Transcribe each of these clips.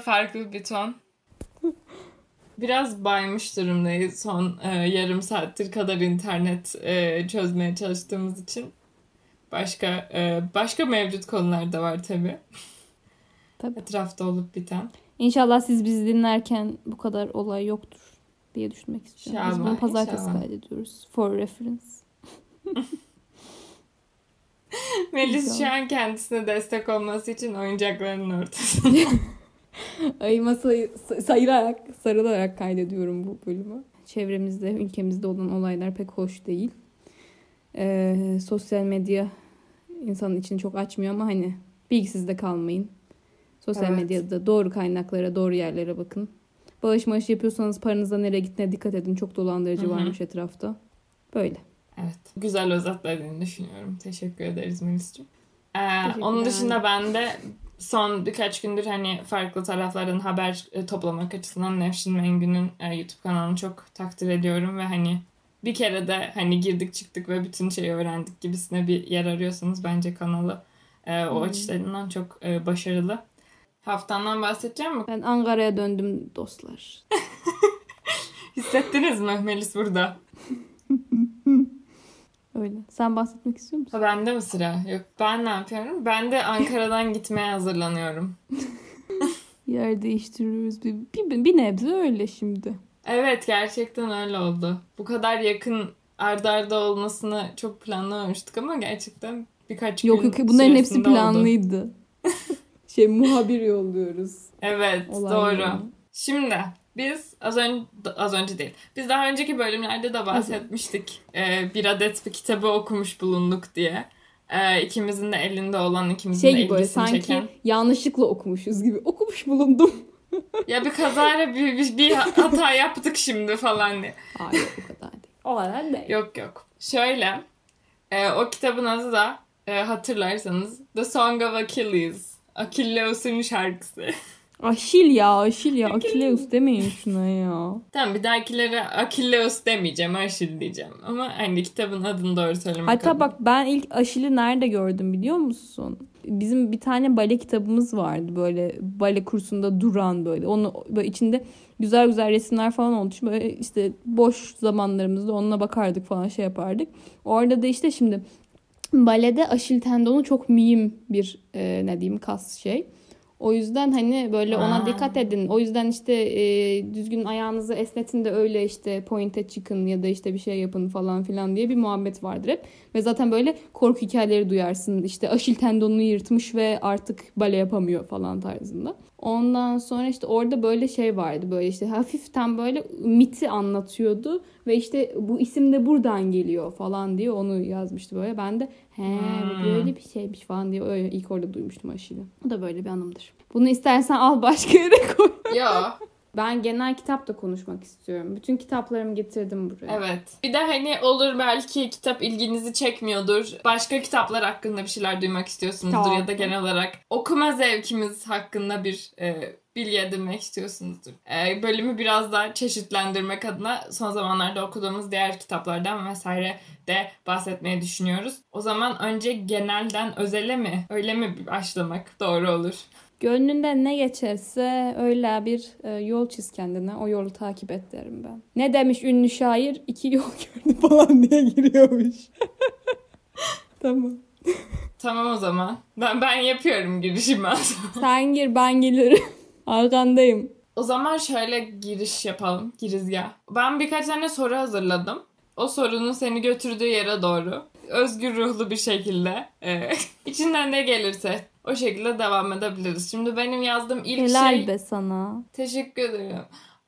farklı bir ton. Biraz baymış durumdayız son e, yarım saattir kadar internet e, çözmeye çalıştığımız için. Başka e, başka mevcut konular da var tabii. Tabii. Etrafta olup biten. İnşallah siz bizi dinlerken bu kadar olay yoktur diye düşünmek istiyorum. Biz bunu İnşallah, pazartesi inşallah. kaydediyoruz. For reference. Melis şu an kendisine destek olması için oyuncaklarının ortasında. Ayıma sayı, sayılarak, sarılarak kaydediyorum bu bölümü. Çevremizde, ülkemizde olan olaylar pek hoş değil. Ee, sosyal medya insanın içini çok açmıyor ama hani bilgisiz de kalmayın. Sosyal Evet. medyada doğru kaynaklara, doğru yerlere bakın. Bağış maaş yapıyorsanız paranıza nereye gittiğine dikkat edin. Çok dolandırıcı Hı hı. varmış etrafta. Böyle. Evet. Güzel özetlediğini düşünüyorum. Teşekkür ederiz Melis'ciğim. Ee, onun dışında ben de son birkaç gündür hani farklı taraflardan haber e, toplamak açısından Nevşin Mengü'nün e, YouTube kanalını çok takdir ediyorum ve hani bir kere de hani girdik çıktık ve bütün şeyi öğrendik gibisine bir yer arıyorsanız bence kanalı e, o Hı. açılarından çok e, başarılı. Haftandan bahsedeceğim mi? Ben Ankara'ya döndüm dostlar. Hissettiniz mi Melis burada? Öyle. Sen bahsetmek istiyor musun? Ha, bende mi sıra? Yok ben ne yapıyorum? Ben de Ankara'dan gitmeye hazırlanıyorum. Yer değiştiriyoruz. Bir, bir, bir nebze öyle şimdi. Evet gerçekten öyle oldu. Bu kadar yakın ardarda arda olmasını çok planlamamıştık ama gerçekten birkaç Yok gün yok bunların hepsi planlıydı. şey muhabir yolluyoruz. Evet Olayları. doğru. Şimdi biz az önce az önce değil. Biz daha önceki bölümlerde de bahsetmiştik. Ee, bir adet bir kitabı okumuş bulunduk diye. Ee, ikimizin de elinde olan, ikimizin Şey de gibi böyle ilgisini sanki çeken. yanlışlıkla okumuşuz gibi. Okumuş bulundum. Ya bir kazayla bir, bir, bir hata yaptık şimdi falan diye. Hayır o kadar değil. O kadar değil. Yok yok. Şöyle. e, o kitabın adı da e, hatırlarsanız The Song of Achilles. Achilleus'un şarkısı. Aşil ya Aşil ya. Akileus demeyin şuna ya. tamam bir dahakilere Achilleus demeyeceğim. Achille diyeceğim. Ama hani kitabın adını doğru söylemek Hatta adına. bak ben ilk Aşil'i nerede gördüm biliyor musun? Bizim bir tane bale kitabımız vardı böyle bale kursunda duran böyle. Onu böyle içinde güzel güzel resimler falan olmuş. Böyle işte boş zamanlarımızda onunla bakardık falan şey yapardık. Orada da işte şimdi balede Aşil tendonu çok mühim bir e, ne diyeyim kas şey. O yüzden hani böyle ona Ha. dikkat edin. O yüzden işte e, düzgün ayağınızı esnetin de öyle işte pointe çıkın ya da işte bir şey yapın falan filan diye bir muhabbet vardır hep. Ve zaten böyle korku hikayeleri duyarsın. İşte Aşil tendonunu yırtmış ve artık bale yapamıyor falan tarzında. Ondan sonra işte orada böyle şey vardı. Böyle işte hafiften böyle miti anlatıyordu. Ve işte bu isim de buradan geliyor falan diye onu yazmıştı böyle. Ben de he bu Hmm. böyle bir şeymiş falan diye öyle ilk orada duymuştum Aşil'i. O da böyle bir anımdır. Bunu istersen al başka yere koy. Yo. Ben genel kitap da konuşmak istiyorum. Bütün kitaplarımı getirdim buraya. Evet. Bir de hani olur belki kitap ilginizi çekmiyordur. Başka kitaplar hakkında bir şeyler duymak istiyorsunuzdur Tamam. ya da genel olarak okuma zevkimiz hakkında bir e, bilgi edinmek istiyorsunuzdur. E, bölümü biraz daha çeşitlendirmek adına son zamanlarda okuduğumuz diğer kitaplardan vesaire de bahsetmeyi düşünüyoruz. O zaman önce genelden özele mi? Öyle mi başlamak doğru olur? Gönlünden ne geçerse öyle bir e, yol çiz kendine. O yolu takip et derim ben. Ne demiş ünlü şair? İki yol gördü falan diye giriyormuş. tamam. Tamam o zaman. Ben ben yapıyorum girişimi. Sen gir ben gelirim. Arkandayım. O zaman şöyle giriş yapalım, girizgah. Ben birkaç tane soru hazırladım. O sorunun seni götürdüğü yere doğru özgür ruhlu bir şekilde e, içinden ne gelirse o şekilde devam edebiliriz. Şimdi benim yazdığım ilk Helal şey... be sana. Teşekkür ederim.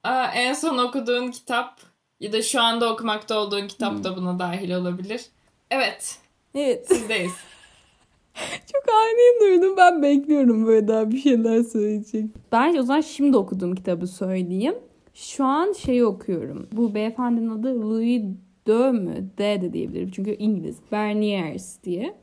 Aa, en son okuduğun kitap ya da şu anda okumakta olduğun kitap da buna dahil olabilir. Evet, Evet. sizdeyiz. Çok ani duydum. Ben bekliyorum böyle daha bir şeyler söyleyecek. Ben o zaman şimdi okuduğum kitabı söyleyeyim. Şu an şeyi okuyorum. Bu beyefendinin adı Louis De mü? D de diyebilirim çünkü İngiliz. Berniers diye.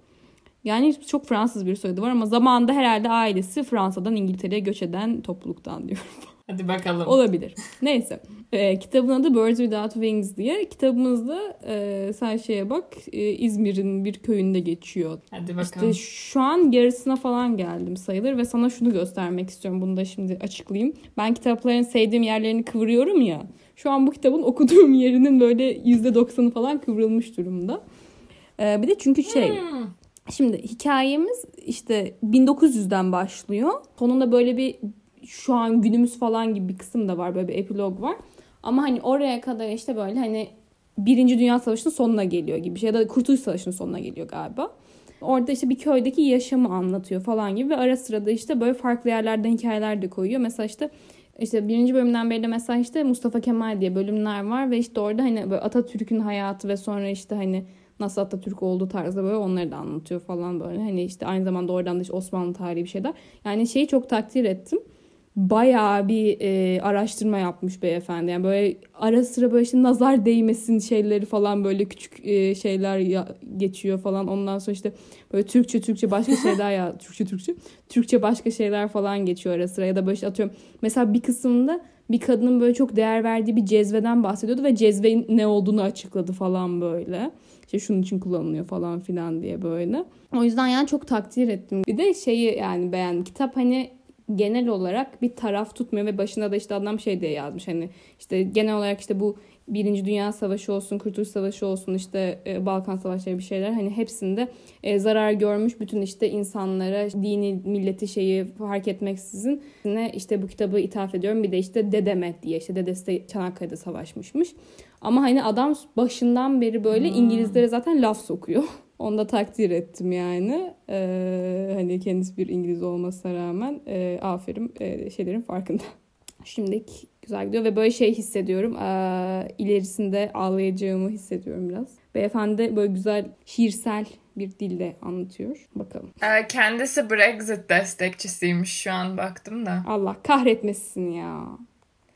Yani çok Fransız bir soyadı var ama zamanında herhalde ailesi Fransa'dan İngiltere'ye göç eden topluluktan diyorum. Hadi bakalım. Olabilir. Neyse. E, kitabın adı Birds Without Wings diye. Kitabımızda e, sen şeye bak e, İzmir'in bir köyünde geçiyor. Hadi bakalım. İşte şu an yarısına falan geldim sayılır ve sana şunu göstermek istiyorum. Bunu da şimdi açıklayayım. Ben kitapların sevdiğim yerlerini kıvırıyorum ya. Şu an bu kitabın okuduğum yerinin böyle %90'ı falan kıvrılmış durumda. E, bir de çünkü şey... Hmm. Şimdi hikayemiz işte 1900'den başlıyor. Sonunda böyle bir şu an günümüz falan gibi bir kısım da var. Böyle bir epilog var. Ama hani oraya kadar işte böyle hani Birinci Dünya Savaşı'nın sonuna geliyor gibi bir şey. Ya da Kurtuluş Savaşı'nın sonuna geliyor galiba. Orada işte bir köydeki yaşamı anlatıyor falan gibi ve ara sıra da işte böyle farklı yerlerden hikayeler de koyuyor. Mesela işte işte birinci bölümden beri de mesela işte Mustafa Kemal diye bölümler var ve işte orada hani böyle Atatürk'ün hayatı ve sonra işte hani nasıl Atatürk olduğu tarzda böyle onları da anlatıyor falan böyle. Hani işte aynı zamanda oradan da işte Osmanlı tarihi bir şeyler. Yani şeyi çok takdir ettim. Bayağı bir e, araştırma yapmış beyefendi. Yani böyle ara sıra böyle işte nazar değmesin şeyleri falan böyle küçük e, şeyler ya, geçiyor falan. Ondan sonra işte böyle Türkçe Türkçe başka şeyler ya Türkçe Türkçe Türkçe başka şeyler falan geçiyor ara sıra ya da böyle işte atıyorum mesela bir kısımda bir kadının böyle çok değer verdiği bir cezveden bahsediyordu ve cezvenin ne olduğunu açıkladı falan böyle işte şunun için kullanılıyor falan filan diye böyle. O yüzden yani çok takdir ettim. Bir de şeyi yani beğendim. Kitap hani genel olarak bir taraf tutmuyor ve başında da işte adam şey diye yazmış hani işte genel olarak işte bu Birinci Dünya Savaşı olsun, Kurtuluş Savaşı olsun, işte e, Balkan Savaşları bir şeyler hani hepsinde e, zarar görmüş bütün işte insanlara dini, milleti şeyi fark etmeksizin işte bu kitabı ithaf ediyorum. Bir de işte dedeme diye işte dedesi de Çanakkale'de savaşmışmış. Ama hani adam başından beri böyle hmm. İngilizlere zaten laf sokuyor. Onu da takdir ettim yani. Ee, hani kendisi bir İngiliz olmasına rağmen e, aferin e, şeylerin farkında. Şimdilik güzel gidiyor ve böyle şey hissediyorum. Ee, ilerisinde ağlayacağımı hissediyorum biraz. Beyefendi böyle güzel şiirsel bir dilde anlatıyor. Bakalım. Ee, kendisi Brexit destekçisiymiş şu an baktım da. Allah kahretmesin ya.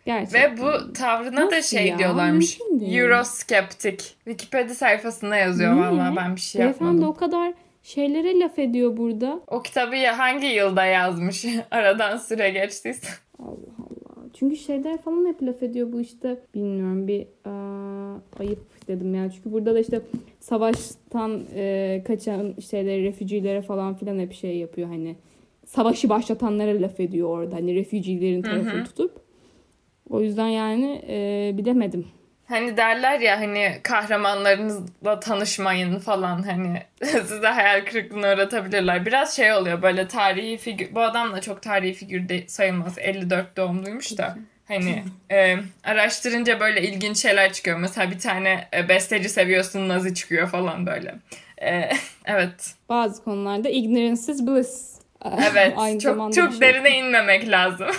Gerçekten. Ve bu tavrına Nasıl da şey ya? diyorlarmış. Euroskeptik. Wikipedia sayfasında yazıyor valla ben bir şey Beyefendi yapmadım. o kadar şeylere laf ediyor burada. O kitabı hangi yılda yazmış? Aradan süre geçtiyse. Allah Allah. Çünkü şeyler falan hep laf ediyor bu işte. Bilmiyorum bir aa, ayıp dedim ya. Çünkü burada da işte savaştan e, kaçan şeyleri, refüjilere falan filan hep şey yapıyor hani. Savaşı başlatanlara laf ediyor orada. Hani refüjilerin tarafını tutup. O yüzden yani e, bilemedim. Hani derler ya hani kahramanlarınızla tanışmayın falan hani size hayal kırıklığına uğratabilirler. Biraz şey oluyor böyle tarihi figür. Bu adam da çok tarihi figür de sayılmaz. 54 doğumluymuş da. Hani e, araştırınca böyle ilginç şeyler çıkıyor. Mesela bir tane e, besteci seviyorsun nazi çıkıyor falan böyle. E, evet. Bazı konularda ignorance is bliss. Evet. Aynı çok çok şey. derine inmemek lazım.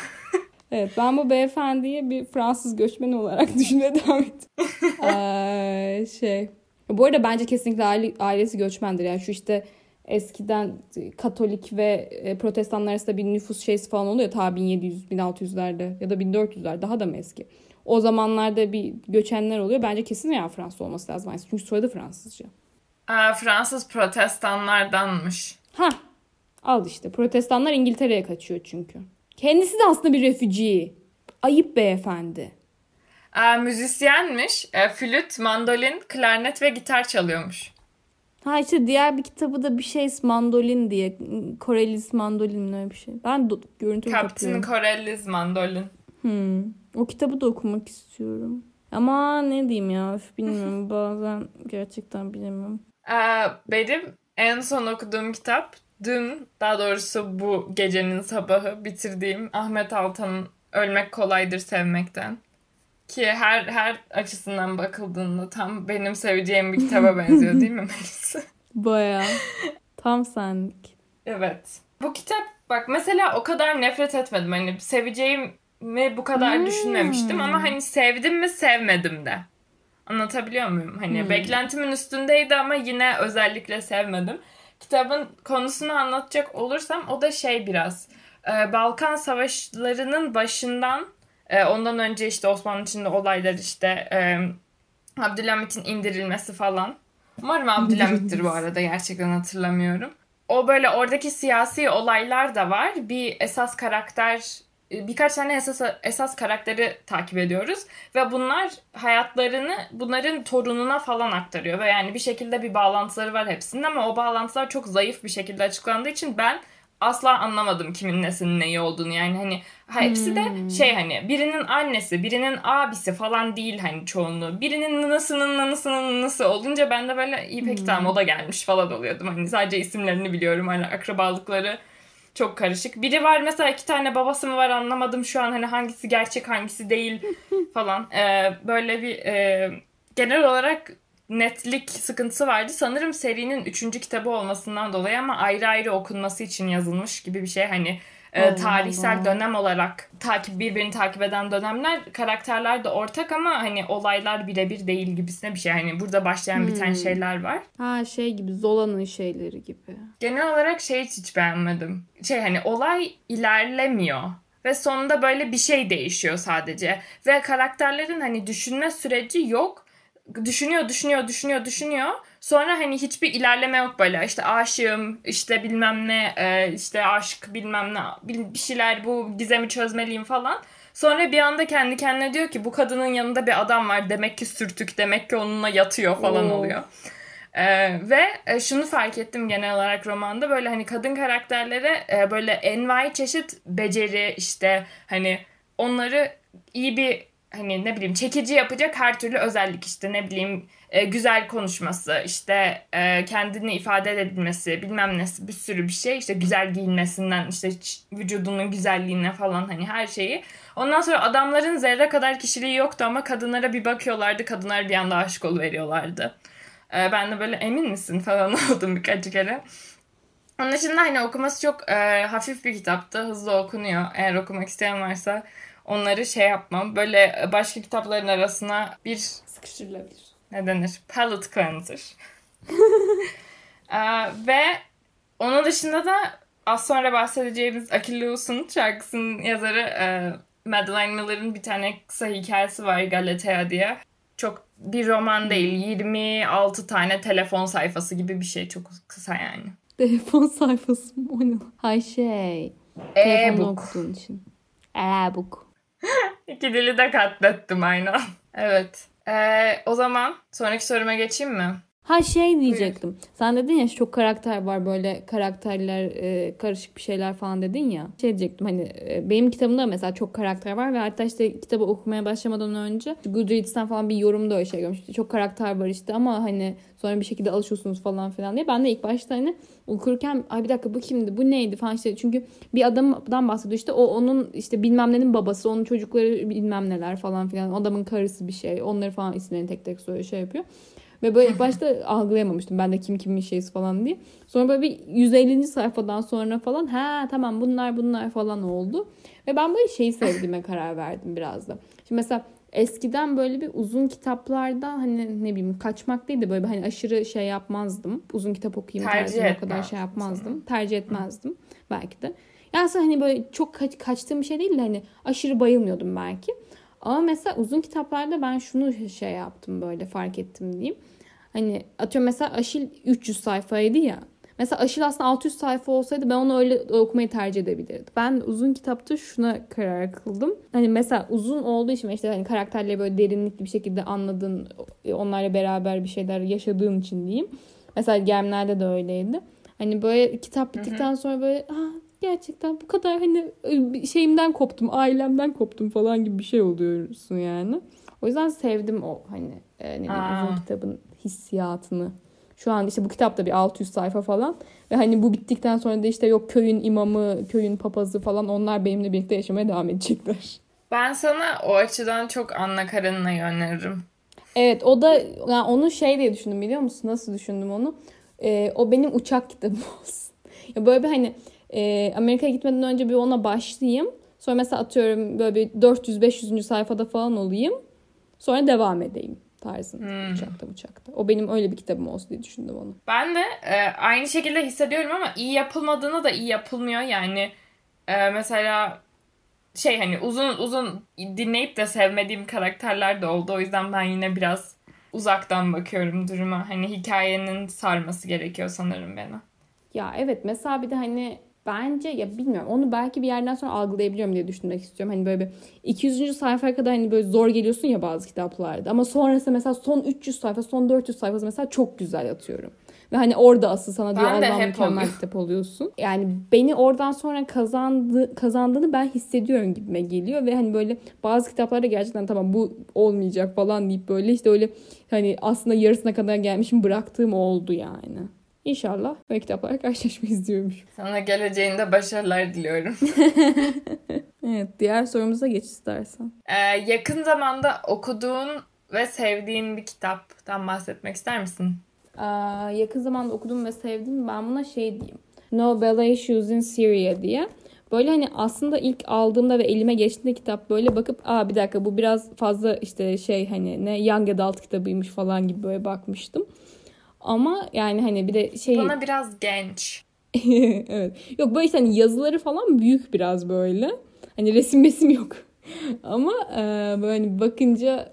Evet ben bu beyefendiyi bir Fransız göçmen olarak düşünmeye devam ettim. ee, şey. Bu arada bence kesinlikle ailesi göçmendir. Yani şu işte eskiden Katolik ve e, Protestanlar arasında bir nüfus şeysi falan oluyor. Ta 1700, 1600'lerde ya da 1400'ler daha da mı eski? O zamanlarda bir göçenler oluyor. Bence kesin ya Fransız olması lazım. Çünkü soyadı Fransızca. Aa, Fransız protestanlardanmış. Ha, al işte. Protestanlar İngiltere'ye kaçıyor çünkü. Kendisi de aslında bir refüji. Ayıp beyefendi. Aa, müzisyenmiş. E, flüt, mandolin, klarnet ve gitar çalıyormuş. Ha işte diğer bir kitabı da bir şey mandolin diye. Koreliz mandolin öyle bir şey. Ben do- görüntü Captain Corellis mandolin. Hmm. O kitabı da okumak istiyorum. Ama ne diyeyim ya bilmiyorum bazen gerçekten bilemiyorum. Aa, benim en son okuduğum kitap dün daha doğrusu bu gecenin sabahı bitirdiğim Ahmet Altan'ın Ölmek Kolaydır Sevmekten. Ki her her açısından bakıldığında tam benim seveceğim bir kitaba benziyor değil mi Melisa? Baya. Tam senlik. Evet. Bu kitap bak mesela o kadar nefret etmedim. Hani seveceğimi bu kadar hmm. düşünmemiştim ama hani sevdim mi sevmedim de. Anlatabiliyor muyum? Hani hmm. beklentimin üstündeydi ama yine özellikle sevmedim kitabın konusunu anlatacak olursam o da şey biraz e, Balkan Savaşları'nın başından e, ondan önce işte Osmanlı içinde olaylar işte e, Abdülhamit'in indirilmesi falan. Umarım Abdülhamit'tir bu arada gerçekten hatırlamıyorum. o böyle oradaki siyasi olaylar da var. Bir esas karakter birkaç tane esas esas karakteri takip ediyoruz ve bunlar hayatlarını bunların torununa falan aktarıyor ve yani bir şekilde bir bağlantıları var hepsinin ama o bağlantılar çok zayıf bir şekilde açıklandığı için ben asla anlamadım kimin nesinin neyi olduğunu. Yani hani hepsi de hmm. şey hani birinin annesi birinin abisi falan değil hani çoğunluğu. Birinin nanasının nanasının nanası olunca ben de böyle iyi peki tamam o da gelmiş falan oluyordum. Hani sadece isimlerini biliyorum hani akrabalıkları çok karışık. Biri var mesela iki tane babası mı var anlamadım şu an hani hangisi gerçek hangisi değil falan. Ee, böyle bir e, genel olarak netlik sıkıntısı vardı. Sanırım serinin üçüncü kitabı olmasından dolayı ama ayrı ayrı okunması için yazılmış gibi bir şey. Hani e, tarihsel dönem olarak takip birbirini takip eden dönemler karakterler de ortak ama hani olaylar birebir değil gibisine bir şey. Hani burada başlayan hmm. biten şeyler var. Ha şey gibi Zola'nın şeyleri gibi. Genel olarak şey hiç, hiç beğenmedim. Şey hani olay ilerlemiyor ve sonunda böyle bir şey değişiyor sadece ve karakterlerin hani düşünme süreci yok. Düşünüyor, düşünüyor, düşünüyor, düşünüyor Sonra hani hiçbir ilerleme yok böyle işte aşığım işte bilmem ne e, işte aşk bilmem ne bir şeyler bu gizemi çözmeliyim falan. Sonra bir anda kendi kendine diyor ki bu kadının yanında bir adam var demek ki sürtük demek ki onunla yatıyor falan Oo. oluyor. Ee, ve e, şunu fark ettim genel olarak romanda böyle hani kadın karakterlere e, böyle envai çeşit beceri işte hani onları iyi bir hani ne bileyim çekici yapacak her türlü özellik işte ne bileyim e, güzel konuşması işte e, kendini ifade edebilmesi bilmem nesi bir sürü bir şey işte güzel giyinmesinden işte vücudunun güzelliğine falan hani her şeyi. Ondan sonra adamların zerre kadar kişiliği yoktu ama kadınlara bir bakıyorlardı kadınlar bir anda aşık veriyorlardı. E, ben de böyle emin misin falan oldum birkaç kere. Onun dışında hani okuması çok e, hafif bir kitaptı. Hızlı okunuyor. Eğer okumak isteyen varsa onları şey yapmam. Böyle başka kitapların arasına bir sıkıştırılabilir. Ne denir? Palette cleanser. ee, ve onun dışında da az sonra bahsedeceğimiz Achilleus'un şarkısının yazarı e, Madeline Miller'ın bir tane kısa hikayesi var Galatea diye. Çok bir roman değil. 26 tane telefon sayfası gibi bir şey. Çok kısa yani. Telefon sayfası mı? O ne? Hay şey. E-book. için. E-book. İki dili de katlettim aynen. Evet. Ee, o zaman sonraki soruma geçeyim mi? Ha şey diyecektim. Buyur. Sen dedin ya çok karakter var böyle karakterler e, karışık bir şeyler falan dedin ya. Şey diyecektim hani e, benim kitabımda mesela çok karakter var ve hatta işte kitabı okumaya başlamadan önce Goodreads'ten falan bir yorumda öyle şey görmüştüm. Çok karakter var işte ama hani sonra bir şekilde alışıyorsunuz falan filan diye. Ben de ilk başta hani okurken ay bir dakika bu kimdi bu neydi falan işte çünkü bir adamdan bahsediyor işte o onun işte bilmem nenin babası onun çocukları bilmem neler falan filan adamın karısı bir şey onları falan isimlerini tek tek söylüyor şey yapıyor. Ve böyle ilk başta algılayamamıştım ben de kim kimin şeysi falan diye. Sonra böyle bir 150. sayfadan sonra falan ha tamam bunlar bunlar falan oldu. Ve ben böyle şeyi sevdiğime karar verdim biraz da. Şimdi mesela eskiden böyle bir uzun kitaplarda hani ne bileyim kaçmak değil de böyle hani aşırı şey yapmazdım. Uzun kitap okuyayım tarzında o kadar şey yapmazdım. Sana. Tercih etmezdim belki de. Yani aslında hani böyle çok kaç, kaçtığım bir şey değil de hani aşırı bayılmıyordum belki. Ama mesela uzun kitaplarda ben şunu şey yaptım böyle fark ettim diyeyim. Hani atıyorum mesela Aşil 300 sayfaydı ya. Mesela Aşil aslında 600 sayfa olsaydı ben onu öyle okumayı tercih edebilirdim. Ben uzun kitapta şuna karar kıldım. Hani mesela uzun olduğu için işte hani karakterleri böyle derinlikli bir şekilde anladığın, onlarla beraber bir şeyler yaşadığın için diyeyim. Mesela Gemler'de de öyleydi. Hani böyle kitap bittikten sonra böyle ha gerçekten bu kadar hani şeyimden koptum, ailemden koptum falan gibi bir şey oluyorsun yani. O yüzden sevdim o hani e, ne diyeyim, uzun kitabın hissiyatını. Şu an işte bu kitapta bir 600 sayfa falan. Ve hani bu bittikten sonra da işte yok köyün imamı, köyün papazı falan onlar benimle birlikte yaşamaya devam edecekler. Ben sana o açıdan çok Anna Karenina öneririm. Evet o da yani onu şey diye düşündüm biliyor musun? Nasıl düşündüm onu? Ee, o benim uçak kitabım olsun. ya böyle bir hani e, Amerika'ya gitmeden önce bir ona başlayayım. Sonra mesela atıyorum böyle bir 400-500. sayfada falan olayım. Sonra devam edeyim tarzında. Hmm. Uçakta uçakta. O benim öyle bir kitabım olsun diye düşündüm onu. Ben de e, aynı şekilde hissediyorum ama iyi yapılmadığını da iyi yapılmıyor. Yani e, mesela şey hani uzun uzun dinleyip de sevmediğim karakterler de oldu. O yüzden ben yine biraz uzaktan bakıyorum duruma. Hani hikayenin sarması gerekiyor sanırım beni. Ya evet mesela bir de hani bence ya bilmiyorum onu belki bir yerden sonra algılayabiliyorum diye düşünmek istiyorum. Hani böyle bir 200. sayfaya kadar hani böyle zor geliyorsun ya bazı kitaplarda. Ama sonrası mesela son 300 sayfa, son 400 sayfası mesela çok güzel atıyorum. Ve hani orada asıl sana diyor Allah mükemmel oluyor. kitap oluyorsun. Yani beni oradan sonra kazandı, kazandığını ben hissediyorum gibime geliyor. Ve hani böyle bazı kitaplarda gerçekten tamam bu olmayacak falan deyip böyle işte öyle hani aslında yarısına kadar gelmişim bıraktığım oldu yani. İnşallah böyle kitaplarla karşılaşmayız diyormuş. Sana geleceğinde başarılar diliyorum. evet diğer sorumuza geç istersen. Ee, yakın zamanda okuduğun ve sevdiğin bir kitaptan bahsetmek ister misin? Ee, yakın zamanda okudum ve sevdim. Ben buna şey diyeyim. No Ballet Shoes in Syria diye. Böyle hani aslında ilk aldığımda ve elime geçtiğinde kitap böyle bakıp aa bir dakika bu biraz fazla işte şey hani ne young adult kitabıymış falan gibi böyle bakmıştım. Ama yani hani bir de şey... Bana biraz genç. evet. Yok böyle işte hani yazıları falan büyük biraz böyle. Hani resim resim yok. Ama e, böyle hani bakınca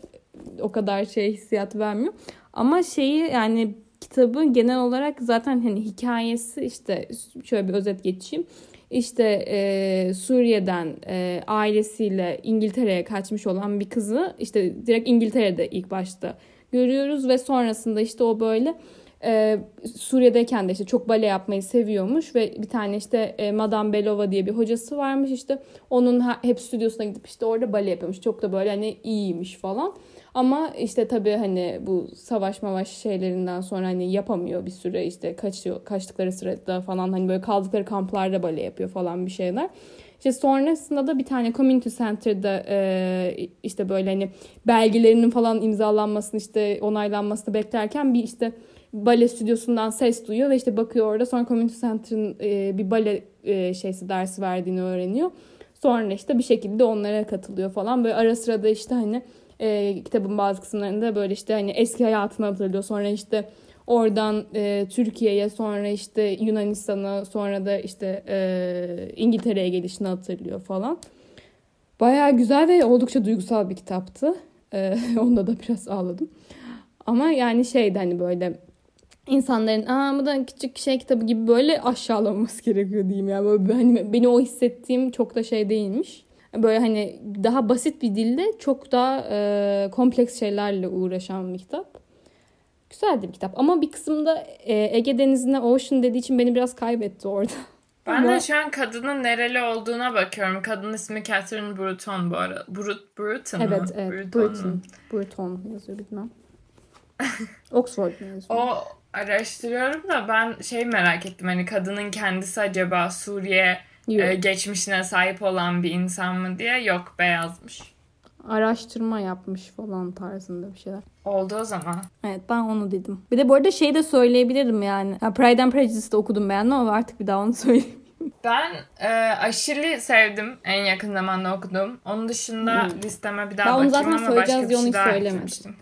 o kadar şey hissiyat vermiyor. Ama şeyi yani kitabı genel olarak zaten hani hikayesi işte şöyle bir özet geçeyim. İşte e, Suriye'den e, ailesiyle İngiltere'ye kaçmış olan bir kızı işte direkt İngiltere'de ilk başta görüyoruz ve sonrasında işte o böyle e, Suriye'deyken de işte çok bale yapmayı seviyormuş ve bir tane işte e, Madame Belova diye bir hocası varmış işte onun hep stüdyosuna gidip işte orada bale yapıyormuş. Çok da böyle hani iyiymiş falan. Ama işte tabii hani bu savaş mavaş şeylerinden sonra hani yapamıyor bir süre işte kaçıyor kaçtıkları sırada falan hani böyle kaldıkları kamplarda bale yapıyor falan bir şeyler. İşte sonrasında da bir tane community center'da e, işte böyle hani belgelerinin falan imzalanmasını işte onaylanmasını beklerken bir işte bale stüdyosundan ses duyuyor ve işte bakıyor orada sonra community center'ın e, bir bale e, şeysi dersi verdiğini öğreniyor. Sonra işte bir şekilde onlara katılıyor falan. Böyle ara sıra da işte hani e, kitabın bazı kısımlarında böyle işte hani eski hayatını hatırlıyor. Sonra işte oradan e, Türkiye'ye sonra işte Yunanistan'a sonra da işte e, İngiltere'ye gelişini hatırlıyor falan. Baya güzel ve oldukça duygusal bir kitaptı. E, onda da biraz ağladım. Ama yani şeydi hani böyle insanların aa bu da küçük şey kitabı gibi böyle aşağılanması gerekiyor diyeyim ya. Böyle hani beni o hissettiğim çok da şey değilmiş. Böyle hani daha basit bir dilde çok daha e, kompleks şeylerle uğraşan bir kitap. Güzeldi bir kitap ama bir kısımda e, Ege Denizi'ne Ocean dediği için beni biraz kaybetti orada. Ben de şu an kadının nereli olduğuna bakıyorum. Kadın ismi Catherine Bruton bu arada. Brut, Bruton mu? Evet, evet. Bruton. Bruton. Bruton yazıyor bilmem. Oxford yazıyor? O araştırıyorum da ben şey merak ettim. Hani kadının kendisi acaba Suriye e, geçmişine sahip olan bir insan mı diye. Yok beyazmış. Araştırma yapmış falan tarzında bir şeyler. Oldu o zaman. Evet ben onu dedim. Bir de bu arada şey de söyleyebilirim yani. Pride and Prejudice'de okudum beğendim ama artık bir daha onu söyleyeyim. Ben e, aşırı sevdim en yakın zamanda okudum. Onun dışında hmm. listeme bir daha ben bakayım ama başka bir şey daha eklemiştim.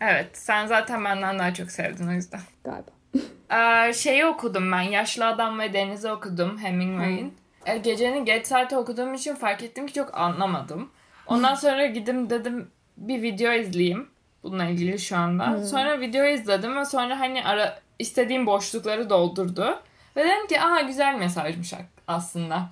Evet sen zaten benden daha çok sevdin o yüzden. Galiba. Ee, şeyi okudum ben. Yaşlı Adam ve Deniz'i okudum Hemingway'in. Ee, gecenin geç saati okuduğum için fark ettim ki çok anlamadım. Ondan sonra gidim dedim bir video izleyeyim. Bununla ilgili şu anda. Hmm. Sonra video izledim ve sonra hani ara istediğim boşlukları doldurdu. Ve dedim ki aha güzel mesajmış aslında.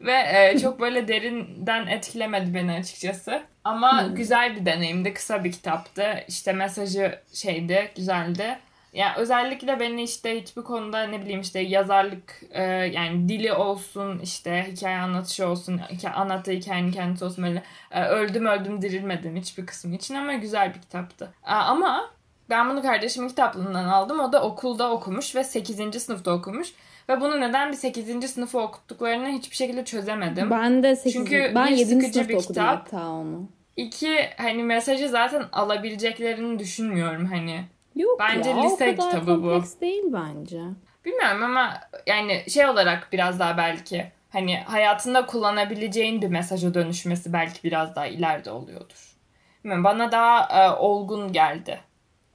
Ve e, çok böyle derinden etkilemedi beni açıkçası. Ama hmm. güzel bir deneyimdi. Kısa bir kitaptı. İşte mesajı şeydi, güzeldi. Yani özellikle beni işte hiçbir konuda ne bileyim işte yazarlık e, yani dili olsun işte hikaye anlatışı olsun hikaye, anlattığı hikayenin kendisi olsun böyle e, öldüm öldüm dirilmedim hiçbir kısmı için ama güzel bir kitaptı. E, ama ben bunu kardeşimin kitaplığından aldım. O da okulda okumuş ve 8. sınıfta okumuş. Ve bunu neden bir 8. sınıfı okuttuklarını hiçbir şekilde çözemedim. Ben de 8. Çünkü ben 7. sınıfta bir okudum kitap. hatta onu. İki hani mesajı zaten alabileceklerini düşünmüyorum hani. Yok bence ya, lise o kadar kitabı bu. değil bence. Bilmiyorum ama yani şey olarak biraz daha belki hani hayatında kullanabileceğin bir mesaja dönüşmesi belki biraz daha ileride oluyordur. Bilmiyorum, bana daha e, olgun geldi.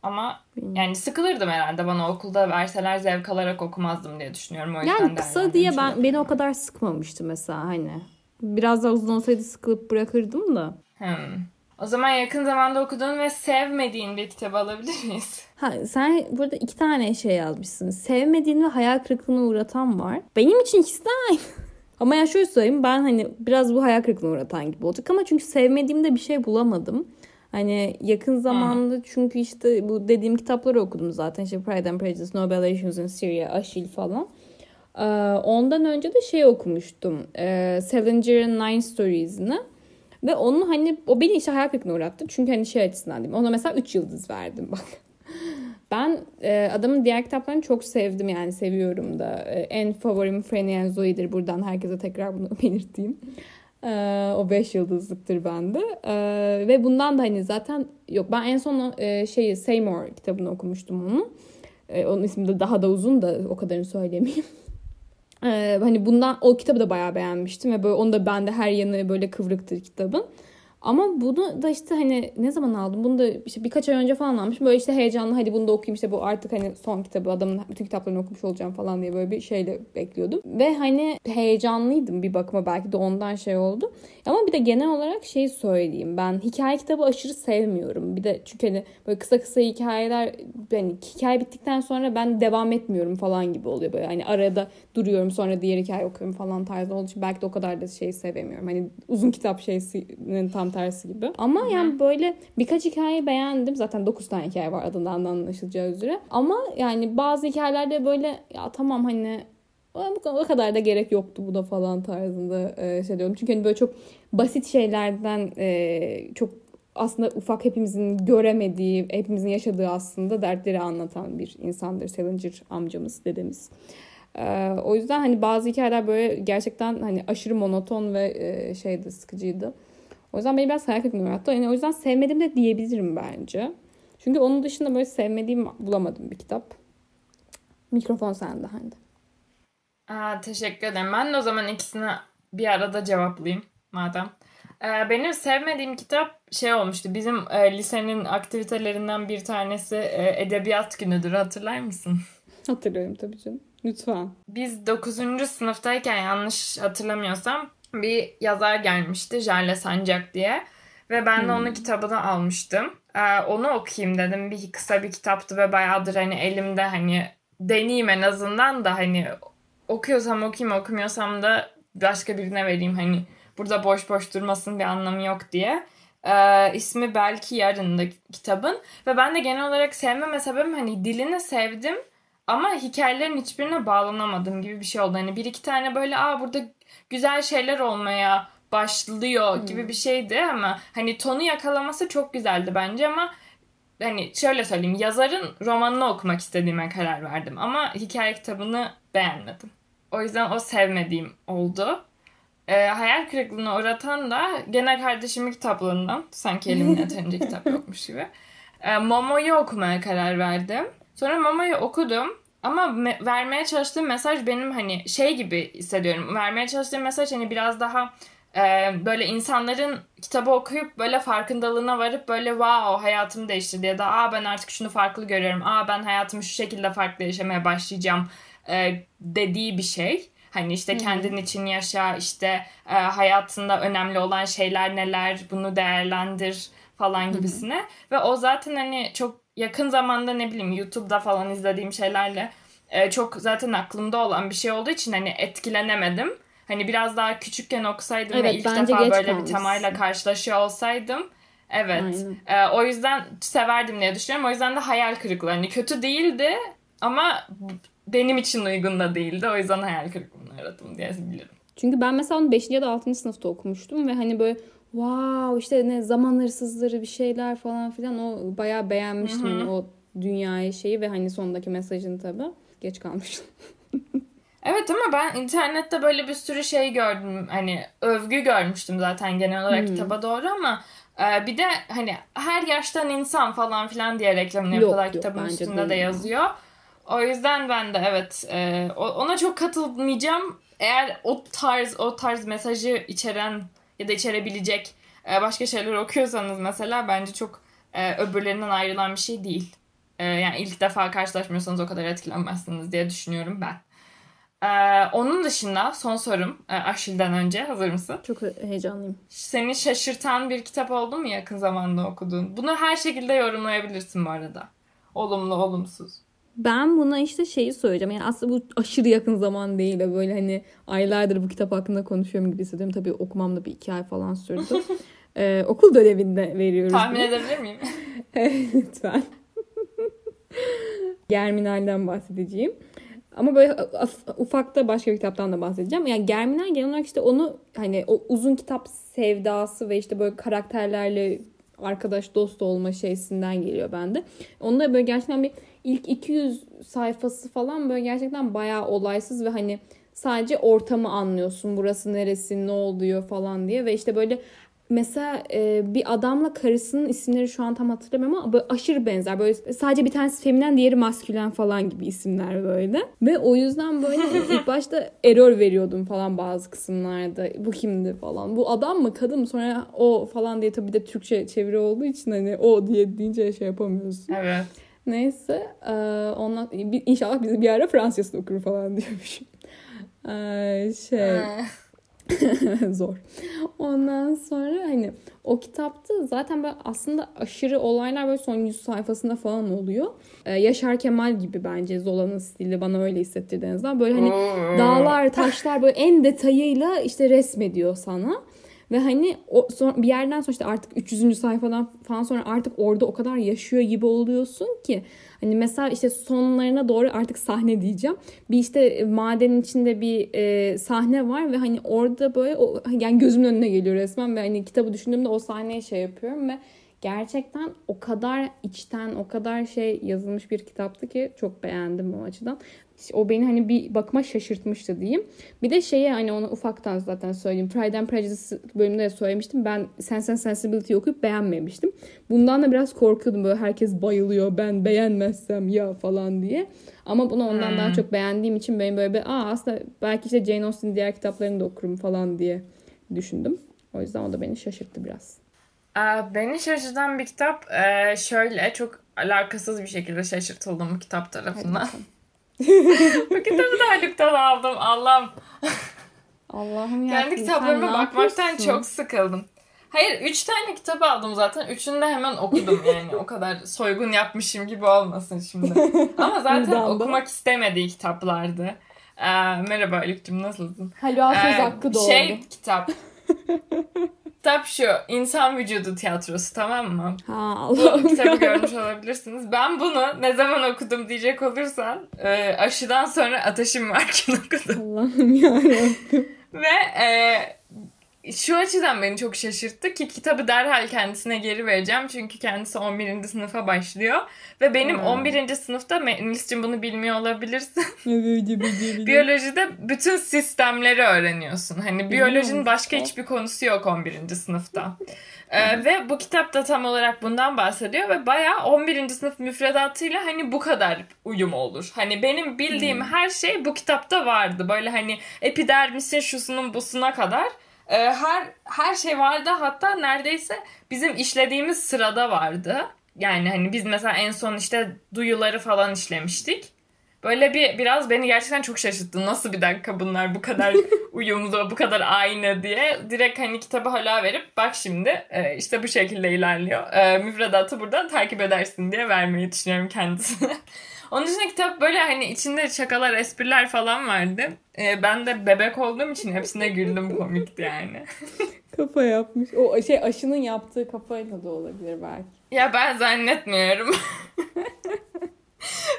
Ama yani sıkılırdım herhalde bana okulda verseler zevk alarak okumazdım diye düşünüyorum. O yüzden yani kısa diye ben beni o kadar sıkmamıştı mesela hani. Biraz daha uzun olsaydı sıkılıp bırakırdım da. Hmm. O zaman yakın zamanda okuduğun ve sevmediğin bir kitabı alabilir miyiz? Ha, sen burada iki tane şey yazmışsın. Sevmediğin ve hayal kırıklığına uğratan var. Benim için ikisi de aynı. ama ya şöyle söyleyeyim ben hani biraz bu hayal kırıklığına uğratan gibi olacak ama çünkü sevmediğimde bir şey bulamadım. Hani yakın zamanda çünkü işte bu dediğim kitapları okudum zaten. İşte Pride and Prejudice, Novelations in Syria, Aşil falan. Ee, ondan önce de şey okumuştum. Ee, Salinger'ın Nine Stories'ını. Ve onun hani o beni işte hayal kırıklığına uğrattı. Çünkü hani şey açısından değil Ona mesela 3 yıldız verdim bak. Ben e, adamın diğer kitaplarını çok sevdim yani seviyorum da. E, en favorim Franny and Zoe'dir. Buradan herkese tekrar bunu belirteyim. E, o 5 yıldızlıktır bende. E, ve bundan da hani zaten yok ben en son e, şeyi Seymour kitabını okumuştum onu. E, onun ismi de daha da uzun da o kadarını söylemeyeyim. Ee, hani bundan o kitabı da bayağı beğenmiştim ve böyle onu da bende her yanı böyle kıvrıktır kitabın. Ama bunu da işte hani ne zaman aldım? Bunu da işte birkaç ay önce falan almışım. Böyle işte heyecanlı hadi bunu da okuyayım işte bu artık hani son kitabı adamın bütün kitaplarını okumuş olacağım falan diye böyle bir şeyle bekliyordum. Ve hani heyecanlıydım bir bakıma belki de ondan şey oldu. Ama bir de genel olarak şey söyleyeyim. Ben hikaye kitabı aşırı sevmiyorum. Bir de çünkü hani böyle kısa kısa hikayeler hani hikaye bittikten sonra ben devam etmiyorum falan gibi oluyor böyle. Hani arada duruyorum sonra diğer hikaye okuyorum falan tarzı olduğu için belki de o kadar da şey sevemiyorum. Hani uzun kitap şeysinin tam tersi gibi. Ama Hı-hı. yani böyle birkaç hikaye beğendim. Zaten 9 tane hikaye var adından da anlaşılacağı üzere. Ama yani bazı hikayelerde böyle ya tamam hani o kadar da gerek yoktu bu da falan tarzında şey diyorum. Çünkü hani böyle çok basit şeylerden çok aslında ufak hepimizin göremediği, hepimizin yaşadığı aslında dertleri anlatan bir insandır Salinger amcamız, dedemiz. Ee, o yüzden hani bazı hikayeler böyle gerçekten hani aşırı monoton ve e, şeydi sıkıcıydı. O yüzden beni biraz hayal kırıklığına uğrattı. Yani o yüzden sevmedim de diyebilirim bence. Çünkü onun dışında böyle sevmediğim bulamadım bir kitap. Mikrofon sende Hande. Aa, teşekkür ederim. Ben de o zaman ikisini bir arada cevaplayayım madem. Ee, benim sevmediğim kitap şey olmuştu. Bizim e, lisenin aktivitelerinden bir tanesi e, edebiyat günüdür. Hatırlar mısın? Hatırlıyorum tabii canım. Lütfen. Biz 9. sınıftayken yanlış hatırlamıyorsam bir yazar gelmişti. Jale Sancak diye. Ve ben de onun hmm. kitabını almıştım. Ee, onu okuyayım dedim. Bir kısa bir kitaptı ve bayağıdır hani elimde hani deneyeyim en azından da hani okuyorsam okuyayım okumuyorsam da başka birine vereyim hani burada boş boş durmasın bir anlamı yok diye. Ee, ismi belki yarın da kitabın ve ben de genel olarak sevmeme sebebim hani dilini sevdim ama hikayelerin hiçbirine bağlanamadım gibi bir şey oldu. Hani bir iki tane böyle aa burada güzel şeyler olmaya başlıyor gibi hmm. bir şeydi ama hani tonu yakalaması çok güzeldi bence ama hani şöyle söyleyeyim yazarın romanını okumak istediğime karar verdim ama hikaye kitabını beğenmedim. O yüzden o sevmediğim oldu. Ee, hayal kırıklığına uğratan da gene kardeşimin kitaplarından sanki elimde yeterince kitap yokmuş gibi. Ee, Momo'yu okumaya karar verdim. Sonra Momo'yu okudum. Ama me- vermeye çalıştığım mesaj benim hani şey gibi hissediyorum. Vermeye çalıştığım mesaj hani biraz daha e, böyle insanların kitabı okuyup böyle farkındalığına varıp böyle wow hayatımı değiştirdi ya da aa ben artık şunu farklı görüyorum. Aa ben hayatımı şu şekilde farklı yaşamaya başlayacağım e, dediği bir şey. Hani işte kendin için yaşa, işte e, hayatında önemli olan şeyler neler, bunu değerlendir falan gibisine. Ve o zaten hani çok yakın zamanda ne bileyim YouTube'da falan izlediğim şeylerle e, çok zaten aklımda olan bir şey olduğu için hani etkilenemedim. Hani biraz daha küçükken okusaydım evet, ve ilk defa böyle kalmışsın. bir temayla karşılaşıyor olsaydım Evet. E, o yüzden severdim diye düşünüyorum. O yüzden de hayal kırıklığı. Hani kötü değildi ama benim için uygun da değildi. O yüzden hayal kırıklığına yarattım diye bilirim. Çünkü ben mesela onu 5. ya da 6. sınıfta okumuştum ve hani böyle wow işte ne zaman hırsızları bir şeyler falan filan o bayağı beğenmiştim hani o dünyayı şeyi ve hani sondaki mesajını tabii. Geç kalmıştım. evet ama ben internette böyle bir sürü şey gördüm. Hani övgü görmüştüm zaten genel olarak hmm. kitaba doğru ama e, bir de hani her yaştan insan falan filan diye reklamını yapıyorlar kitabın üstünde de yazıyor. O yüzden ben de evet e, ona çok katılmayacağım. Eğer o tarz o tarz mesajı içeren ya da içerebilecek e, başka şeyler okuyorsanız mesela bence çok e, öbürlerinden ayrılan bir şey değil. E, yani ilk defa karşılaşmıyorsanız o kadar etkilenmezsiniz diye düşünüyorum ben. Ee, onun dışında son sorum e, Aşil'den önce hazır mısın? Çok heyecanlıyım. Seni şaşırtan bir kitap oldu mu yakın zamanda okuduğun? Bunu her şekilde yorumlayabilirsin bu arada. Olumlu, olumsuz. Ben buna işte şeyi söyleyeceğim. Yani aslında bu aşırı yakın zaman değil de böyle hani aylardır bu kitap hakkında konuşuyorum gibi hissediyorum. Tabii okumam da bir iki ay falan sürdü. ee, okul döneminde veriyoruz. Tahmin bunu. edebilir miyim? Lütfen. Germinal'den bahsedeceğim. Ama böyle ufakta başka bir kitaptan da bahsedeceğim. Yani Germinal genel olarak işte onu hani o uzun kitap sevdası ve işte böyle karakterlerle arkadaş dost olma şeysinden geliyor bende. Onda böyle gerçekten bir ilk 200 sayfası falan böyle gerçekten bayağı olaysız ve hani sadece ortamı anlıyorsun. Burası neresi, ne oluyor falan diye ve işte böyle mesela e, bir adamla karısının isimleri şu an tam hatırlamıyorum ama böyle aşırı benzer. Böyle sadece bir tanesi feminen diğeri maskülen falan gibi isimler böyle. Ve o yüzden böyle ilk başta error veriyordum falan bazı kısımlarda. Bu kimdi falan. Bu adam mı kadın mı sonra o falan diye tabii de Türkçe çeviri olduğu için hani o diye deyince şey yapamıyorsun. Evet. Neyse e, ondan inşallah bizi bir ara Fransızca okur falan diyormuşum. E, şey Zor. Ondan sonra hani o kitapta zaten böyle aslında aşırı olaylar böyle son 100 sayfasında falan oluyor. Ee, Yaşar Kemal gibi bence Zola'nın stili bana öyle hissettirdi en azından. Böyle hani dağlar, taşlar böyle en detayıyla işte resmediyor sana. Ve hani o son, bir yerden sonra işte artık 300. sayfadan falan sonra artık orada o kadar yaşıyor gibi oluyorsun ki Hani mesela işte sonlarına doğru artık sahne diyeceğim. Bir işte madenin içinde bir e, sahne var ve hani orada böyle o, yani gözümün önüne geliyor resmen ve hani kitabı düşündüğümde o sahneye şey yapıyorum ve gerçekten o kadar içten, o kadar şey yazılmış bir kitaptı ki çok beğendim o açıdan. O beni hani bir bakıma şaşırtmıştı diyeyim. Bir de şeye hani onu ufaktan zaten söyleyeyim. Pride and Prejudice bölümünde de söylemiştim. Ben Sense and Sensibility okuyup beğenmemiştim. Bundan da biraz korkuyordum böyle herkes bayılıyor ben beğenmezsem ya falan diye. Ama bunu ondan hmm. daha çok beğendiğim için benim böyle bir aa aslında belki işte Jane Austen'in diğer kitaplarını da okurum falan diye düşündüm. O yüzden o da beni şaşırttı biraz. Beni şaşırtan bir kitap şöyle çok alakasız bir şekilde şaşırtıldım kitap tarafından. bu kitabı da Haluk'tan aldım. Allah'ım. Allah'ım ya. Kendi kitaplarıma bakmaktan çok sıkıldım. Hayır üç tane kitap aldım zaten. Üçünü de hemen okudum yani. o kadar soygun yapmışım gibi olmasın şimdi. Ama zaten okumak istemediği kitaplardı. Ee, merhaba Haluk'cum nasılsın? Söz ee, hakkı doğdu. Şey kitap. kitap şu. İnsan Vücudu Tiyatrosu tamam mı? Ha Allah'ım Bu kitabı görmüş olabilirsiniz. Ben bunu ne zaman okudum diyecek olursan e, aşıdan sonra ateşim varken okudum. Allah'ım yarabbim. Ve e, şu açıdan beni çok şaşırttı ki kitabı derhal kendisine geri vereceğim. Çünkü kendisi 11. sınıfa başlıyor. Ve benim hmm. 11. sınıfta Melis'cim bunu bilmiyor olabilirsin. Biyolojide bütün sistemleri öğreniyorsun. Hani biyolojinin başka hiçbir konusu yok 11. sınıfta. Ee, ve bu kitap da tam olarak bundan bahsediyor ve bayağı 11. sınıf müfredatıyla hani bu kadar uyum olur. Hani benim bildiğim hmm. her şey bu kitapta vardı. Böyle hani epidermisin şusunun busuna kadar e, her her şey vardı hatta neredeyse bizim işlediğimiz sırada vardı. Yani hani biz mesela en son işte duyuları falan işlemiştik. Böyle bir biraz beni gerçekten çok şaşırttı. Nasıl bir dakika bunlar bu kadar uyumlu, bu kadar aynı diye. Direkt hani kitabı hala verip bak şimdi e, işte bu şekilde ilerliyor. E, müfredatı buradan takip edersin diye vermeyi düşünüyorum kendisine. Onun dışında kitap böyle hani içinde şakalar, espriler falan vardı. Ee, ben de bebek olduğum için hepsine güldüm komikti yani. Kafa yapmış. O şey aşının yaptığı kafayla da olabilir belki. Ya ben zannetmiyorum.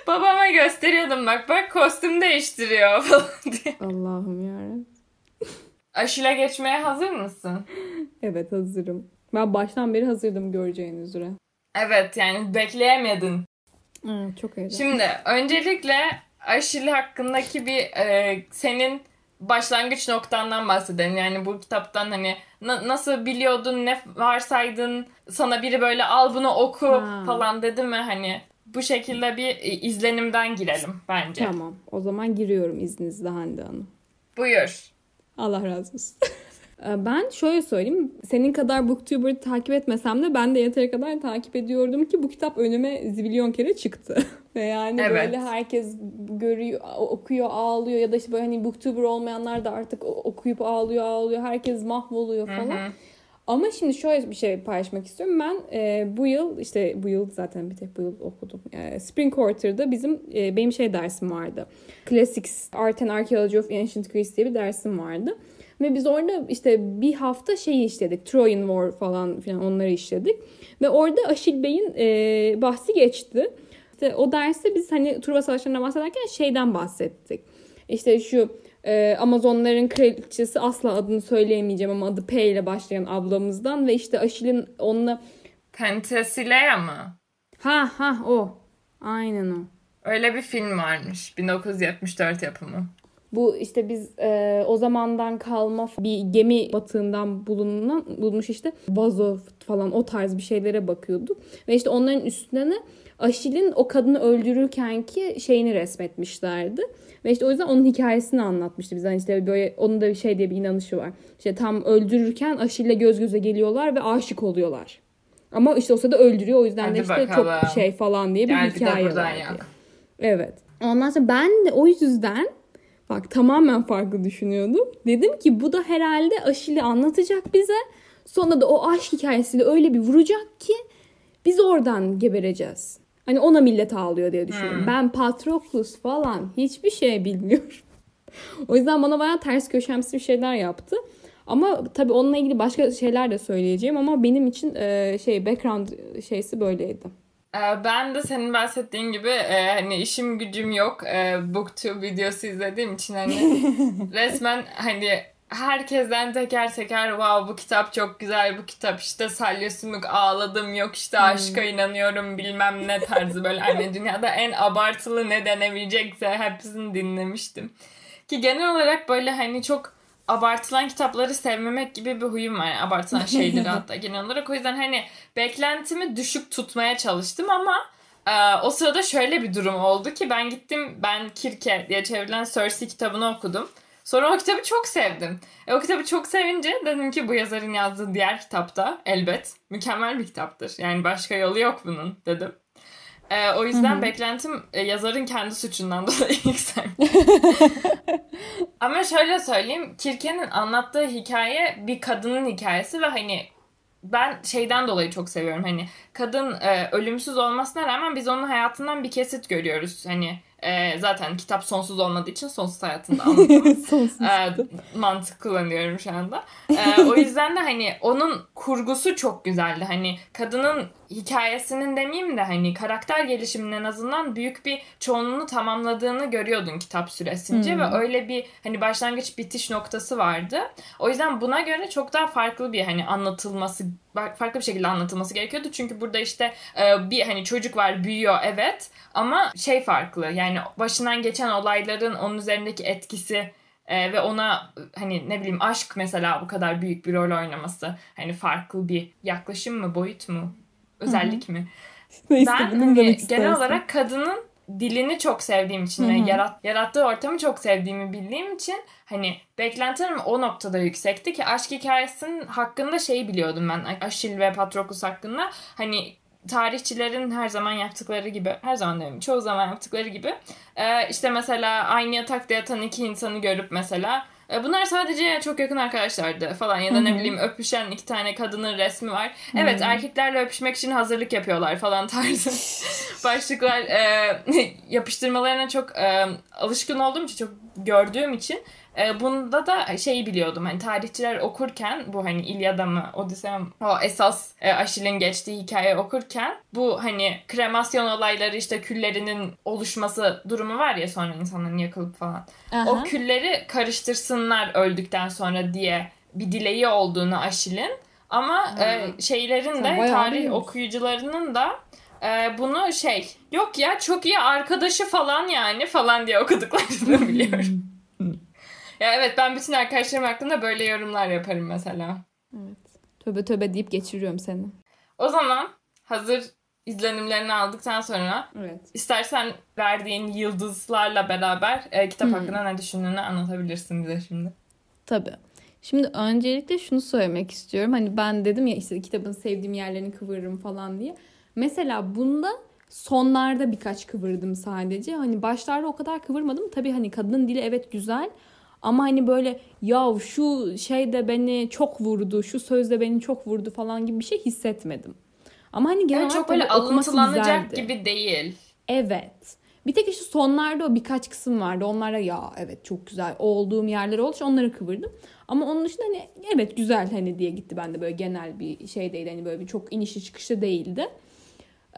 Babama gösteriyordum bak bak kostüm değiştiriyor falan diye. Allah'ım yarabbim. Aşıla geçmeye hazır mısın? Evet hazırım. Ben baştan beri hazırdım göreceğiniz üzere. Evet yani bekleyemedin. Hmm, çok heyecanlı. Şimdi öncelikle Aşil hakkındaki bir e, senin başlangıç noktandan bahsedelim. Yani bu kitaptan hani na- nasıl biliyordun, ne varsaydın, sana biri böyle al bunu oku ha. falan dedi mi hani bu şekilde bir izlenimden girelim bence. Tamam. O zaman giriyorum izninizle Hande Hanım. Buyur. Allah razı olsun. Ee, ben şöyle söyleyeyim. Senin kadar Booktuber'ı takip etmesem de ben de yeteri kadar takip ediyordum ki bu kitap önüme zibilyon kere çıktı. Ve yani evet. böyle herkes görüyor, okuyor, ağlıyor ya da işte böyle hani Booktuber olmayanlar da artık okuyup ağlıyor, ağlıyor. Herkes mahvoluyor falan. Hı hı. Ama şimdi şöyle bir şey paylaşmak istiyorum. Ben e, bu yıl işte bu yıl zaten bir tek bu yıl okudum. E, Spring Quarter'da bizim e, benim şey dersim vardı. Classics Art and Archaeology of Ancient Greece diye bir dersim vardı. Ve biz orada işte bir hafta şeyi işledik. Trojan War falan filan onları işledik. Ve orada Aşil Bey'in e, bahsi geçti. İşte o derste biz hani Truva Savaşları'ndan bahsederken şeyden bahsettik. İşte şu e, Amazonların kraliçesi asla adını söyleyemeyeceğim ama adı P ile başlayan ablamızdan ve işte Aşil'in onunla Penthesilea mı? Ha ha o. Aynen o. Öyle bir film varmış. 1974 yapımı. Bu işte biz e, o zamandan kalma bir gemi batığından bulunan bulmuş işte vazo falan o tarz bir şeylere bakıyorduk. Ve işte onların üstüne Aşil'in o kadını öldürürken ki şeyini resmetmişlerdi. Ve işte o yüzden onun hikayesini anlatmıştı bize. Yani işte böyle onun da bir şey diye bir inanışı var. İşte tam öldürürken Aşil'le göz göze geliyorlar ve aşık oluyorlar. Ama işte o sırada öldürüyor. O yüzden Hadi de işte bakalım. çok şey falan diye bir Gel hikaye var. Evet. Ondan sonra ben de o yüzden bak tamamen farklı düşünüyordum. Dedim ki bu da herhalde Aşil'i anlatacak bize. Sonra da o aşk hikayesiyle öyle bir vuracak ki biz oradan gebereceğiz. Hani ona millet ağlıyor diye düşünüyorum. Hmm. Ben Patroklus falan hiçbir şey bilmiyorum. o yüzden bana bayağı ters köşemsi bir şeyler yaptı. Ama tabii onunla ilgili başka şeyler de söyleyeceğim ama benim için e, şey background şeysi böyleydi. E, ben de senin bahsettiğin gibi e, hani işim gücüm yok. E, booktube videosu izlediğim için hani resmen hani herkesten teker teker wow bu kitap çok güzel bu kitap işte salya sümük ağladım yok işte hmm. aşka inanıyorum bilmem ne tarzı böyle hani dünyada en abartılı ne denebilecekse hepsini dinlemiştim. Ki genel olarak böyle hani çok abartılan kitapları sevmemek gibi bir huyum var. Yani abartılan şeyleri hatta genel olarak. O yüzden hani beklentimi düşük tutmaya çalıştım ama e, o sırada şöyle bir durum oldu ki ben gittim ben Kirke diye çevrilen Cersei kitabını okudum. Sonra o kitabı çok sevdim. E, o kitabı çok sevince dedim ki bu yazarın yazdığı diğer kitapta elbet mükemmel bir kitaptır. Yani başka yolu yok bunun dedim. E, o yüzden Hı-hı. beklentim e, yazarın kendi suçundan dolayı yükseldi. Ama şöyle söyleyeyim. Kirke'nin anlattığı hikaye bir kadının hikayesi ve hani ben şeyden dolayı çok seviyorum. Hani kadın e, ölümsüz olmasına rağmen biz onun hayatından bir kesit görüyoruz. Hani e, zaten kitap sonsuz olmadığı için sonsuz hayatında anlatıyorum. e, mantık kullanıyorum şu anda. E, o yüzden de hani onun kurgusu çok güzeldi. Hani kadının hikayesinin demeyeyim de hani karakter gelişiminin en azından büyük bir çoğunluğunu tamamladığını görüyordun kitap süresince hmm. ve öyle bir hani başlangıç bitiş noktası vardı. O yüzden buna göre çok daha farklı bir hani anlatılması farklı bir şekilde anlatılması gerekiyordu. Çünkü burada işte e, bir hani çocuk var büyüyor evet ama şey farklı yani başından geçen olayların onun üzerindeki etkisi e, ve ona hani ne bileyim aşk mesela bu kadar büyük bir rol oynaması hani farklı bir yaklaşım mı boyut mu özellik mi? ben hani, genel olarak kadının dilini çok sevdiğim için Hı-hı. ve yarat, yarattığı ortamı çok sevdiğimi bildiğim için hani beklentilerim o noktada yüksekti ki aşk hikayesinin hakkında şeyi biliyordum ben Aşil ve Patroklos hakkında hani tarihçilerin her zaman yaptıkları gibi her zaman demeyeyim çoğu zaman yaptıkları gibi işte mesela aynı yatakta yatan iki insanı görüp mesela bunlar sadece çok yakın arkadaşlardı falan ya da ne bileyim öpüşen iki tane kadının resmi var. Evet erkeklerle öpüşmek için hazırlık yapıyorlar falan tarzı başlıklar e, yapıştırmalarına çok e, alışkın olduğum için çok gördüğüm için e, bunda da şeyi biliyordum hani tarihçiler okurken bu hani İlyada mı Odisea mı o esas e, Aşil'in geçtiği hikaye okurken bu hani kremasyon olayları işte küllerinin oluşması durumu var ya sonra insanların yakılıp falan. Aha. O külleri karıştırsınlar öldükten sonra diye bir dileği olduğunu Aşil'in ama e, şeylerin Sen de tarih okuyucularının da e, bunu şey yok ya çok iyi arkadaşı falan yani falan diye okuduklarını biliyorum. Ya evet ben bütün arkadaşlarım hakkında böyle yorumlar yaparım mesela. Evet. Töbe töbe deyip geçiriyorum seni. O zaman hazır izlenimlerini aldıktan sonra evet. istersen verdiğin yıldızlarla beraber e, kitap hmm. hakkında ne düşündüğünü anlatabilirsin bize şimdi. Tabii. Şimdi öncelikle şunu söylemek istiyorum. Hani ben dedim ya işte kitabın sevdiğim yerlerini kıvırırım falan diye. Mesela bunda sonlarda birkaç kıvırdım sadece. Hani başlarda o kadar kıvırmadım. Tabii hani kadının dili evet güzel. Ama hani böyle ya şu şey de beni çok vurdu, şu söz de beni çok vurdu falan gibi bir şey hissetmedim. Ama hani genel Yani çok böyle alıntılanacak güzeldi. gibi değil. Evet. Bir tek işte sonlarda o birkaç kısım vardı. Onlara ya evet çok güzel olduğum yerler için onları kıvırdım. Ama onun dışında hani evet güzel hani diye gitti bende böyle genel bir şey değil. Hani böyle bir çok inişli çıkışlı değildi.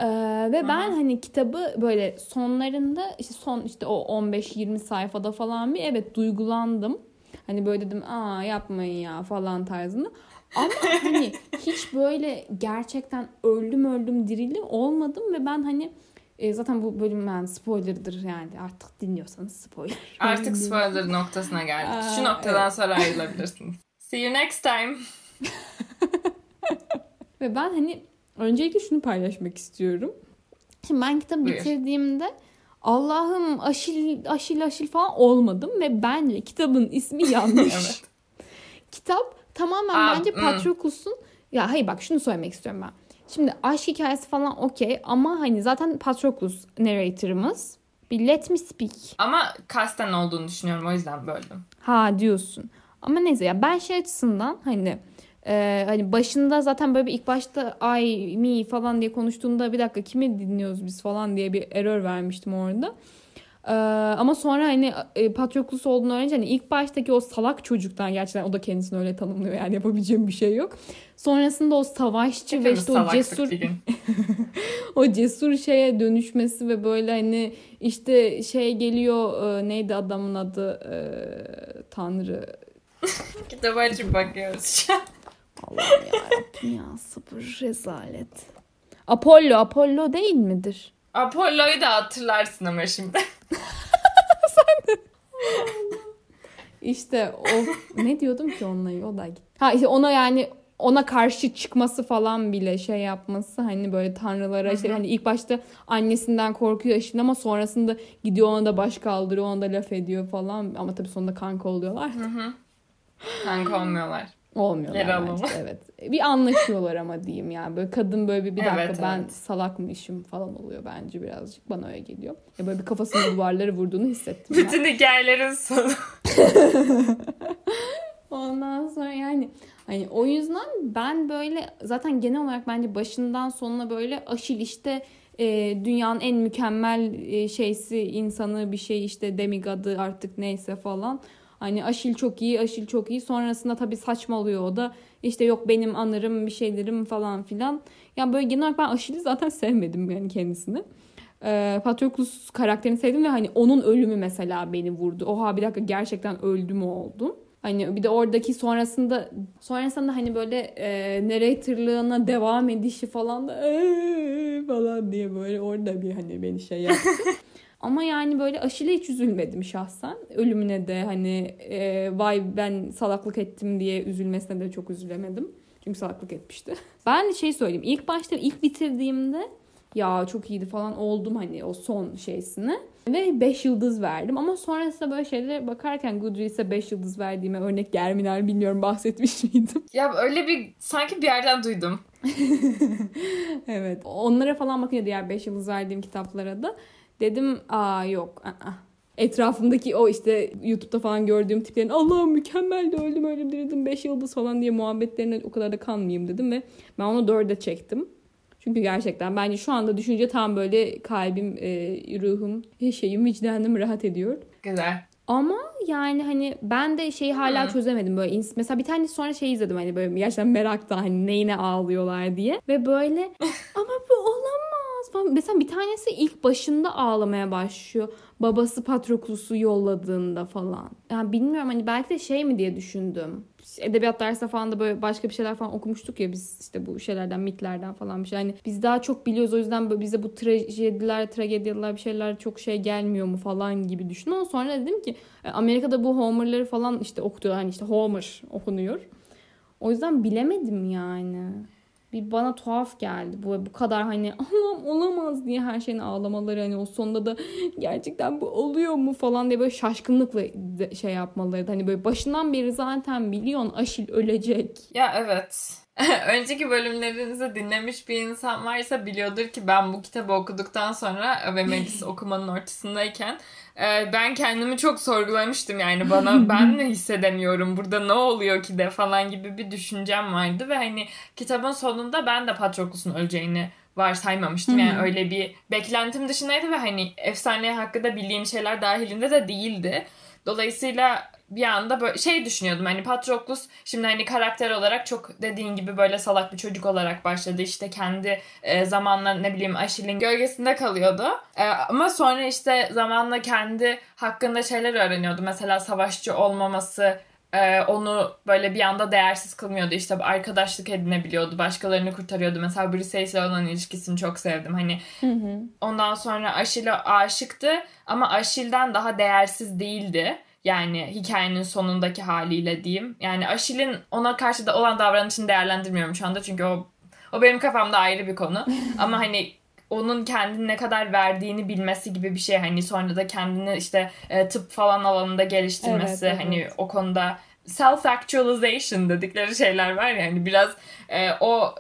Ee, ve ben hani kitabı böyle sonlarında işte son işte o 15-20 sayfada falan bir evet duygulandım. Hani böyle dedim aa yapmayın ya falan tarzında. Ama hani hiç böyle gerçekten öldüm öldüm dirildim olmadım ve ben hani e, zaten bu bölüm yani spoiler'dır yani artık dinliyorsanız spoiler. Artık spoiler noktasına geldik. Aa, Şu noktadan evet. sonra ayrılabilirsiniz. See you next time. Ve ben hani öncelikle şunu paylaşmak istiyorum. Şimdi ben kitabı Buyur. bitirdiğimde Allah'ım aşil aşil aşil falan olmadım ve bence kitabın ismi yanlış. Evet. Kitap tamamen Aa, bence. Patroklus'un ya hayır bak şunu söylemek istiyorum ben. Şimdi aşk hikayesi falan okey ama hani zaten Patroklus narrator'ımız. Bir let me speak. Ama kasten olduğunu düşünüyorum o yüzden böldüm. Ha diyorsun. Ama neyse ya ben şey açısından hani e, hani başında zaten böyle bir ilk başta ay mi falan diye konuştuğunda bir dakika kimi dinliyoruz biz falan diye bir error vermiştim orada. E, ama sonra hani e, Patroklus olduğunu öğrenince hani ilk baştaki o salak çocuktan gerçekten o da kendisini öyle tanımlıyor yani yapabileceğim bir şey yok. Sonrasında o savaşçı ve Hepimiz işte o cesur o cesur şeye dönüşmesi ve böyle hani işte şey geliyor e, neydi adamın adı E, Tanrı Kitabı açıp bakıyoruz şu an. Allah'ım yarabbim ya sabır rezalet. Apollo Apollo değil midir? Apollo'yu da hatırlarsın ama şimdi. İşte o ne diyordum ki onunla o da gitti. Ha işte ona yani ona karşı çıkması falan bile şey yapması hani böyle tanrılara işte hani ilk başta annesinden korkuyor eşin ama sonrasında gidiyor ona da baş kaldırıyor ona da laf ediyor falan ama tabii sonunda kanka oluyorlar. Kanka olmuyorlar. Olmuyorlar Yer bence, evet. Bir anlaşıyorlar ama diyeyim yani. Böyle kadın böyle bir, bir dakika Evet, ben evet. salakmışım falan oluyor bence birazcık. Bana öyle geliyor. Ya böyle bir kafasını duvarlara vurduğunu hissettim ben. Bütün hikayelerin sonu. Ondan sonra yani hani o yüzden ben böyle zaten genel olarak bence başından sonuna böyle aşil işte e, dünyanın en mükemmel e, şeysi insanı bir şey işte demigadı artık neyse falan. Hani Aşil çok iyi, Aşil çok iyi. Sonrasında tabii saçmalıyor o da. İşte yok benim anırım bir şeylerim falan filan. Yani böyle genel olarak ben Aşil'i zaten sevmedim yani kendisini. Ee, Patroklos karakterini sevdim ve hani onun ölümü mesela beni vurdu. Oha bir dakika gerçekten öldü mü oldum. Hani bir de oradaki sonrasında sonrasında hani böyle e, narratorlığına devam edişi falan da "Eee" falan diye böyle orada bir hani beni şey yaptı. Ama yani böyle aşile hiç üzülmedim şahsen. Ölümüne de hani e, vay ben salaklık ettim diye üzülmesine de çok üzülemedim. Çünkü salaklık etmişti. Ben şey söyleyeyim. İlk başta ilk bitirdiğimde ya çok iyiydi falan oldum hani o son şeysine. Ve 5 yıldız verdim ama sonrasında böyle şeylere bakarken Goodreads'e 5 yıldız verdiğime örnek Germinal bilmiyorum bahsetmiş miydim? Ya öyle bir sanki bir yerden duydum. evet. Onlara falan bakınca diğer 5 yıldız verdiğim kitaplara da dedim aa yok. aa. Etrafımdaki o işte YouTube'da falan gördüğüm tiplerin Allah'ım mükemmel de öldüm öldüm dirildim 5 yıldız falan diye muhabbetlerine o kadar da kanmayayım dedim ve ben onu 4'e çektim. Çünkü gerçekten bence şu anda düşünce tam böyle kalbim, e, ruhum, şeyim, vicdanım rahat ediyor. Güzel. Ama yani hani ben de şeyi hala Hı. çözemedim böyle. Mesela bir tane sonra şey izledim hani böyle gerçekten merakta hani neyine ağlıyorlar diye. Ve böyle ama bu olamaz falan. Mesela bir tanesi ilk başında ağlamaya başlıyor. Babası Patroklus'u yolladığında falan. Yani bilmiyorum hani belki de şey mi diye düşündüm. Edebiyat dersinde falan da böyle başka bir şeyler falan okumuştuk ya biz işte bu şeylerden mitlerden falan bir şey. Hani biz daha çok biliyoruz o yüzden bize bu trajediler, tragedyalar bir şeyler çok şey gelmiyor mu falan gibi düşündüm. Ama sonra dedim ki e, Amerika'da bu Homer'ları falan işte okutuyorlar. Hani işte Homer okunuyor. O yüzden bilemedim yani. Bir bana tuhaf geldi. Bu bu kadar hani Allah'ım olamaz diye her şeyin ağlamaları hani o sonunda da gerçekten bu oluyor mu falan diye böyle şaşkınlıkla şey yapmaları. Hani böyle başından beri zaten biliyorsun Aşil ölecek. Ya evet. Önceki bölümlerinizi dinlemiş bir insan varsa biliyordur ki ben bu kitabı okuduktan sonra ve Melis okumanın ortasındayken e, ben kendimi çok sorgulamıştım yani bana ben ne hissedemiyorum burada ne oluyor ki de falan gibi bir düşüncem vardı ve hani kitabın sonunda ben de Patroklus'un öleceğini varsaymamıştım. Yani öyle bir beklentim dışındaydı ve hani efsane hakkında bildiğim şeyler dahilinde de değildi. Dolayısıyla bir anda böyle şey düşünüyordum hani Patroklus şimdi hani karakter olarak çok dediğin gibi böyle salak bir çocuk olarak başladı işte kendi e, zamanla ne bileyim Aşil'in gölgesinde kalıyordu e, ama sonra işte zamanla kendi hakkında şeyler öğreniyordu mesela savaşçı olmaması e, onu böyle bir anda değersiz kılmıyordu. İşte arkadaşlık edinebiliyordu. Başkalarını kurtarıyordu. Mesela Briseis ile olan ilişkisini çok sevdim. Hani Hı hı. ondan sonra Aşil'e aşıktı ama Aşil'den daha değersiz değildi. Yani hikayenin sonundaki haliyle diyeyim. Yani Aşil'in ona karşı da olan davranışını değerlendirmiyorum şu anda. Çünkü o o benim kafamda ayrı bir konu. Ama hani onun kendini ne kadar verdiğini bilmesi gibi bir şey. Hani sonra da kendini işte e, tıp falan alanında geliştirmesi. Evet, evet. Hani o konuda self actualization dedikleri şeyler var ya. Hani biraz e, o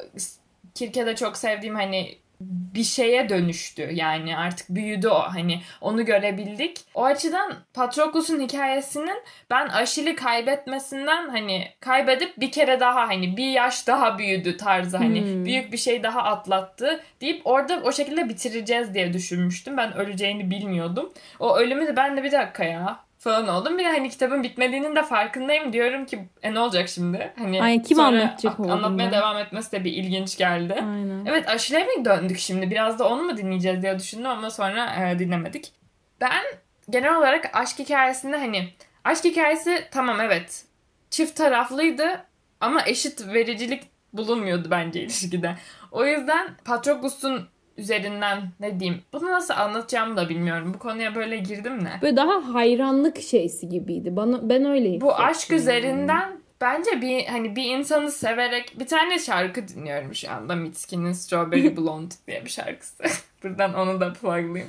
Kirke'de çok sevdiğim hani bir şeye dönüştü yani artık büyüdü o hani onu görebildik. O açıdan Patroklus'un hikayesinin ben Aşil'i kaybetmesinden hani kaybedip bir kere daha hani bir yaş daha büyüdü tarzı hani Hmm. büyük bir şey daha atlattı deyip orada o şekilde bitireceğiz diye düşünmüştüm. Ben öleceğini bilmiyordum. O ölümü de ben de bir dakika ya falan oldum. Bir de hani kitabın bitmediğinin de farkındayım. Diyorum ki e ne olacak şimdi? Hani Ay, kim sonra anlatacak a- Anlatmaya ben. devam etmesi de bir ilginç geldi. Aynen. Evet aşile mi döndük şimdi? Biraz da onu mu dinleyeceğiz diye düşündüm ama sonra e, dinlemedik. Ben genel olarak aşk hikayesinde hani aşk hikayesi tamam evet çift taraflıydı ama eşit vericilik bulunmuyordu bence ilişkide. O yüzden Patroklus'un üzerinden ne diyeyim bunu nasıl anlatacağımı da bilmiyorum. Bu konuya böyle girdim ne? Böyle daha hayranlık şeysi gibiydi. Bana ben öyle Bu aşk yani. üzerinden bence bir hani bir insanı severek bir tane şarkı dinliyorum şu anda Mitski'nin Strawberry Blonde diye bir şarkısı. Buradan onu da pluglayayım.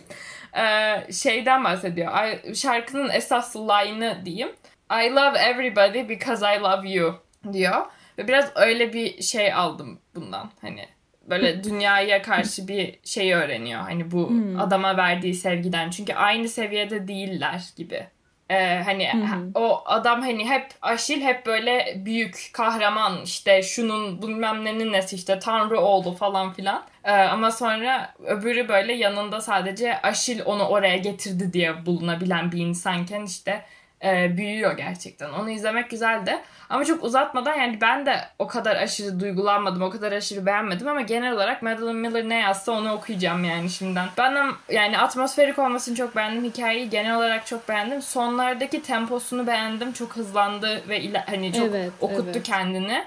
Ee, şeyden bahsediyor. Şarkının esas line'ı diyeyim. I love everybody because I love you diyor. Ve biraz öyle bir şey aldım bundan. Hani böyle dünyaya karşı bir şey öğreniyor. Hani bu Hmm. adama verdiği sevgiden. Çünkü aynı seviyede değiller gibi. Ee, hani ha- o adam hani hep aşil hep böyle büyük kahraman işte şunun bilmem nenin nesi işte tanrı oldu falan filan. Ee, ama sonra öbürü böyle yanında sadece aşil onu oraya getirdi diye bulunabilen bir insanken işte e, büyüyor gerçekten. Onu izlemek güzeldi. Ama çok uzatmadan yani ben de o kadar aşırı duygulanmadım, o kadar aşırı beğenmedim ama genel olarak Madeline Miller ne yazsa onu okuyacağım yani şimdiden. Ben de yani atmosferik olmasını çok beğendim. Hikayeyi genel olarak çok beğendim. Sonlardaki temposunu beğendim. Çok hızlandı ve ila- hani çok Evet, okuttu evet. kendini.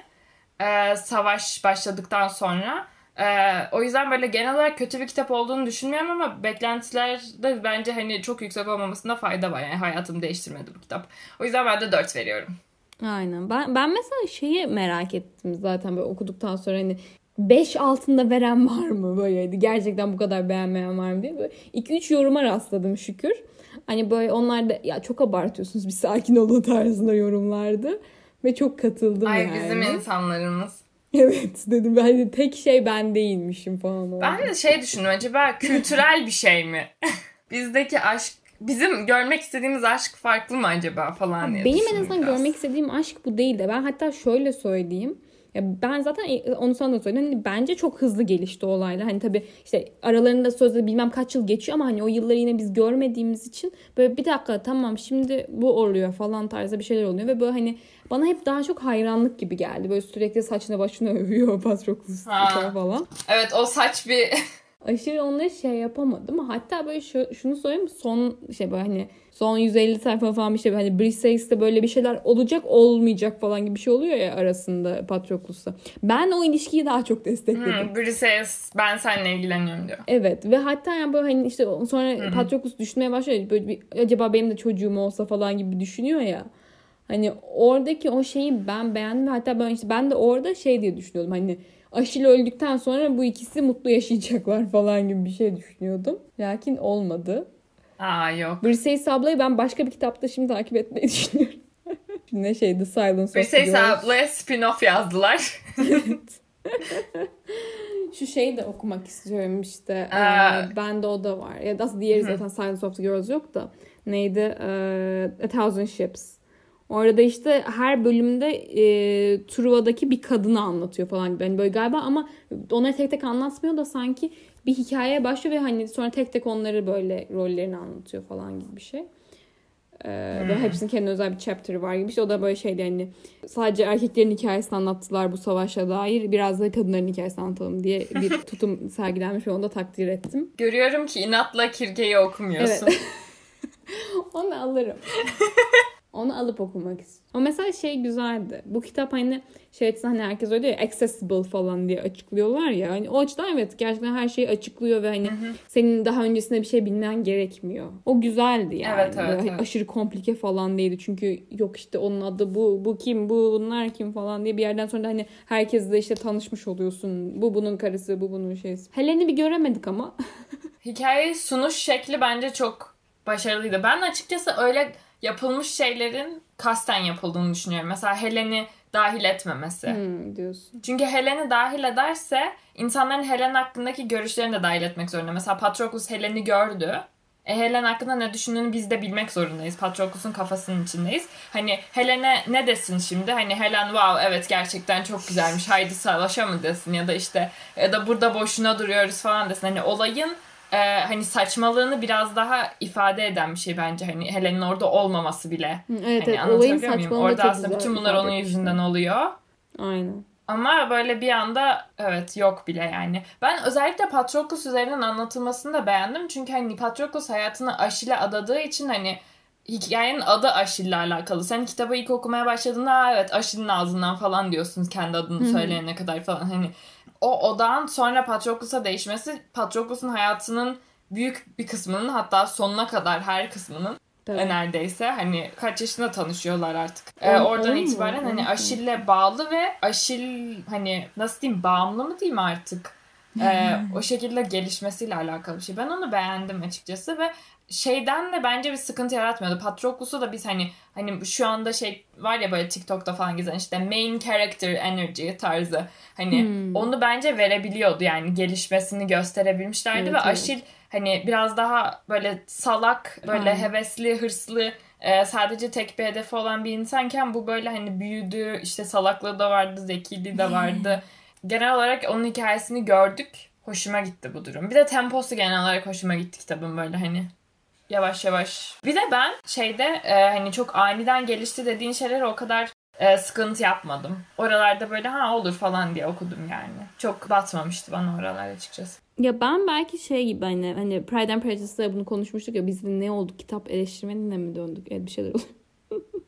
Ee, savaş başladıktan sonra. Ee, o yüzden böyle genel olarak kötü bir kitap olduğunu düşünmüyorum ama beklentilerde bence hani çok yüksek olmamasında fayda var. Yani hayatımı değiştirmedi bu kitap. O yüzden ben de 4 veriyorum. Aynen. Ben, ben mesela şeyi merak ettim zaten böyle okuduktan sonra hani 5 altında veren var mı böyle hani gerçekten bu kadar beğenmeyen var mı diye böyle 2-3 yoruma rastladım şükür. Hani böyle onlar da ya çok abartıyorsunuz bir sakin olun tarzında yorumlardı. Ve çok katıldım Ay yani. bizim insanlarımız. Evet dedim hani tek şey ben değilmişim falan. oldu. Ben de şey düşündüm acaba kültürel bir şey mi? Bizdeki aşk bizim görmek istediğimiz aşk farklı mı acaba falan diye Benim en azından biraz. görmek istediğim aşk bu değil de ben hatta şöyle söyleyeyim. Ya ben zaten e, onu sana da söyledim. Hani bence çok hızlı gelişti olaylar. Hani tabii işte aralarında sözde bilmem kaç yıl geçiyor ama hani o yılları yine biz görmediğimiz için böyle bir dakika tamam şimdi bu oluyor falan tarzda bir şeyler oluyor ve böyle hani bana hep daha çok hayranlık gibi geldi. Böyle sürekli saçına başına övüyor Patroklos Ha. falan. Evet o saç bir aşırı onları şey yapamadım. Hatta böyle şu, şunu söyleyeyim son şey böyle hani son 150 sayfa falan bir şey hani Briseis'te böyle bir şeyler olacak olmayacak falan gibi bir şey oluyor ya arasında Patroklus'ta. Ben o ilişkiyi daha çok destekledim. hmm, Briseis ben seninle ilgileniyorum diyor. Evet ve hatta yani böyle hani işte sonra Patroklus düşünmeye başlıyor. Böyle bir, acaba benim de çocuğum olsa falan gibi düşünüyor ya. Hani oradaki o şeyi ben beğendim hatta ben işte ben de orada şey diye düşünüyordum hani Aşil öldükten sonra bu ikisi mutlu yaşayacaklar falan gibi bir şey düşünüyordum. Lakin olmadı. Aa yok. Briseis ablayı ben başka bir kitapta şimdi takip etmeyi düşünüyorum. ne şeydi Silence of the Briseis Girls. ablaya spin-off yazdılar. Şu şeyi de okumak istiyorum işte. Ee, bende o da var. Ya da diğeri zaten Silence of the Girls yok da. Neydi? Ee, A Thousand Ships. Orada işte her bölümde e, Truva'daki bir kadını anlatıyor falan gibi. Yani böyle galiba ama onları tek tek anlatmıyor da sanki bir hikayeye başlıyor ve hani sonra tek tek onları böyle rollerini anlatıyor falan gibi bir şey. Ee, Ve hepsinin kendine özel bir chapter'ı var gibi. İşte o da böyle şeydi hani sadece erkeklerin hikayesini anlattılar bu savaşa dair. Biraz da kadınların hikayesini anlatalım diye bir tutum sergilenmiş ve onu da takdir ettim. Görüyorum ki inatla Kirge'yi okumuyorsun. Evet. Onu alırım. Onu alıp okumak istiyorum. Ama mesela şey güzeldi. Bu kitap hani şey açısından hani herkes öyle diyor ya, accessible falan diye açıklıyorlar ya. Hani o açıdan evet gerçekten her şeyi açıklıyor ve hani senin daha öncesinde bir şey bilmen gerekmiyor. O güzeldi yani. Evet, evet, Böyle evet. Aşırı komplike falan değildi. Çünkü yok işte onun adı bu, bu kim, bu bunlar kim falan diye bir yerden sonra da hani herkesle işte tanışmış oluyorsun. Bu bunun karısı, bu bunun şeysi. Helen'i bir göremedik ama. Hikaye sunuş şekli bence çok başarılıydı. Ben açıkçası öyle yapılmış şeylerin kasten yapıldığını düşünüyorum. Mesela Helen'i dahil etmemesi. Hmm, diyorsun. Çünkü Helen'i dahil ederse insanların Helen hakkındaki görüşlerini de dahil etmek zorunda. Mesela Patroklos Helen'i gördü. E Helen hakkında ne düşündüğünü biz de bilmek zorundayız. Patroklos'un kafasının içindeyiz. Hani Helen'e ne desin şimdi? Hani Helen wow evet gerçekten çok güzelmiş. Haydi savaşa mı desin? Ya da işte ya da burada boşuna duruyoruz falan desin. Hani olayın e, hani saçmalığını biraz daha ifade eden bir şey bence. Hani Helen'in orada olmaması bile. Evet, Hani evet. Olayın saçmalığını Orada aslında bütün bunlar onun yüzünden oluyor. Aynen. Ama böyle bir anda evet yok bile yani. Ben özellikle Patroklos üzerinden anlatılmasını da beğendim. Çünkü hani Patroklos hayatını Aşil'e adadığı için hani hikayenin adı Aşil'le alakalı. Sen kitabı ilk okumaya başladığında "Aa, evet Aşil'in ağzından falan diyorsunuz kendi adını söyleyene kadar falan. Hani o odağın sonra Patroklos'a değişmesi Patroklos'un hayatının büyük bir kısmının hatta sonuna kadar her kısmının Tabii. e, neredeyse hani kaç yaşında tanışıyorlar artık. E, On- oradan itibaren hani? Aşil'le bağlı ve Aşil hani nasıl diyeyim bağımlı mı diyeyim artık. E, o şekilde gelişmesiyle alakalı bir şey. Ben onu beğendim açıkçası ve şeyden de bence bir sıkıntı yaratmıyordu. Patroklos'u da biz hani hani şu anda şey var ya böyle TikTok'ta falan gezen işte main character energy tarzı. Hani Hmm. onu bence verebiliyordu yani gelişmesini gösterebilmişlerdi Evet, ve evet. Aşil hani biraz daha böyle salak, böyle Aynen. hevesli, hırslı, e, sadece tek bir hedefi olan bir insanken bu böyle hani büyüdü, işte salaklığı da vardı, zekiliği de vardı. genel olarak onun hikayesini gördük. Hoşuma gitti bu durum. Bir de temposu genel olarak hoşuma gitti kitabın böyle hani yavaş yavaş. Bir de ben şeyde e, hani çok aniden gelişti dediğin şeylere o kadar e, sıkıntı yapmadım. Oralarda böyle ha olur falan diye okudum yani. Çok batmamıştı bana oralar açıkçası. Ya ben belki şey gibi hani hani Pride and Prejudice'da bunu konuşmuştuk ya biz ne olduk kitap eleştirmenine mi döndük evet bir şeyler oldu.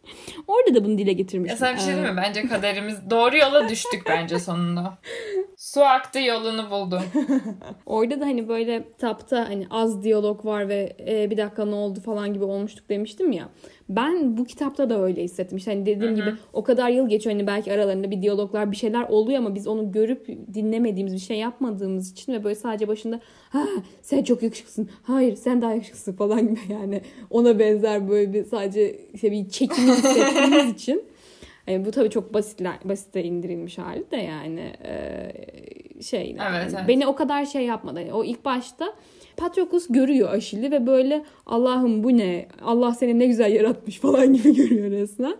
Orada da bunu dile Ya getirmiştim. sana bir şey diyeyim mi? Bence kaderimiz doğru yola düştük bence sonunda. Su aktı yolunu buldu. Orada da hani böyle kitapta hani az diyalog var ve e, bir dakika ne oldu falan gibi olmuştuk demiştim ya. Ben bu kitapta da öyle hissettim. İşte hani dediğim gibi o kadar yıl geçiyor hani belki aralarında bir diyaloglar bir şeyler oluyor ama biz onu görüp dinlemediğimiz bir şey yapmadığımız için ve böyle sadece başında ha sen çok yakışıklısın. Hayır sen daha yakışıklısın falan gibi yani ona benzer böyle bir sadece işte bir çekimi hissettiğimiz için yani bu tabii çok basitler, basite indirilmiş hali de yani e, şey yani Evet, evet. beni o kadar şey yapmadı. Yani o ilk başta Patroklos görüyor Aşil'i ve böyle Allah'ım bu ne? Allah seni ne güzel yaratmış falan gibi görüyor resmen.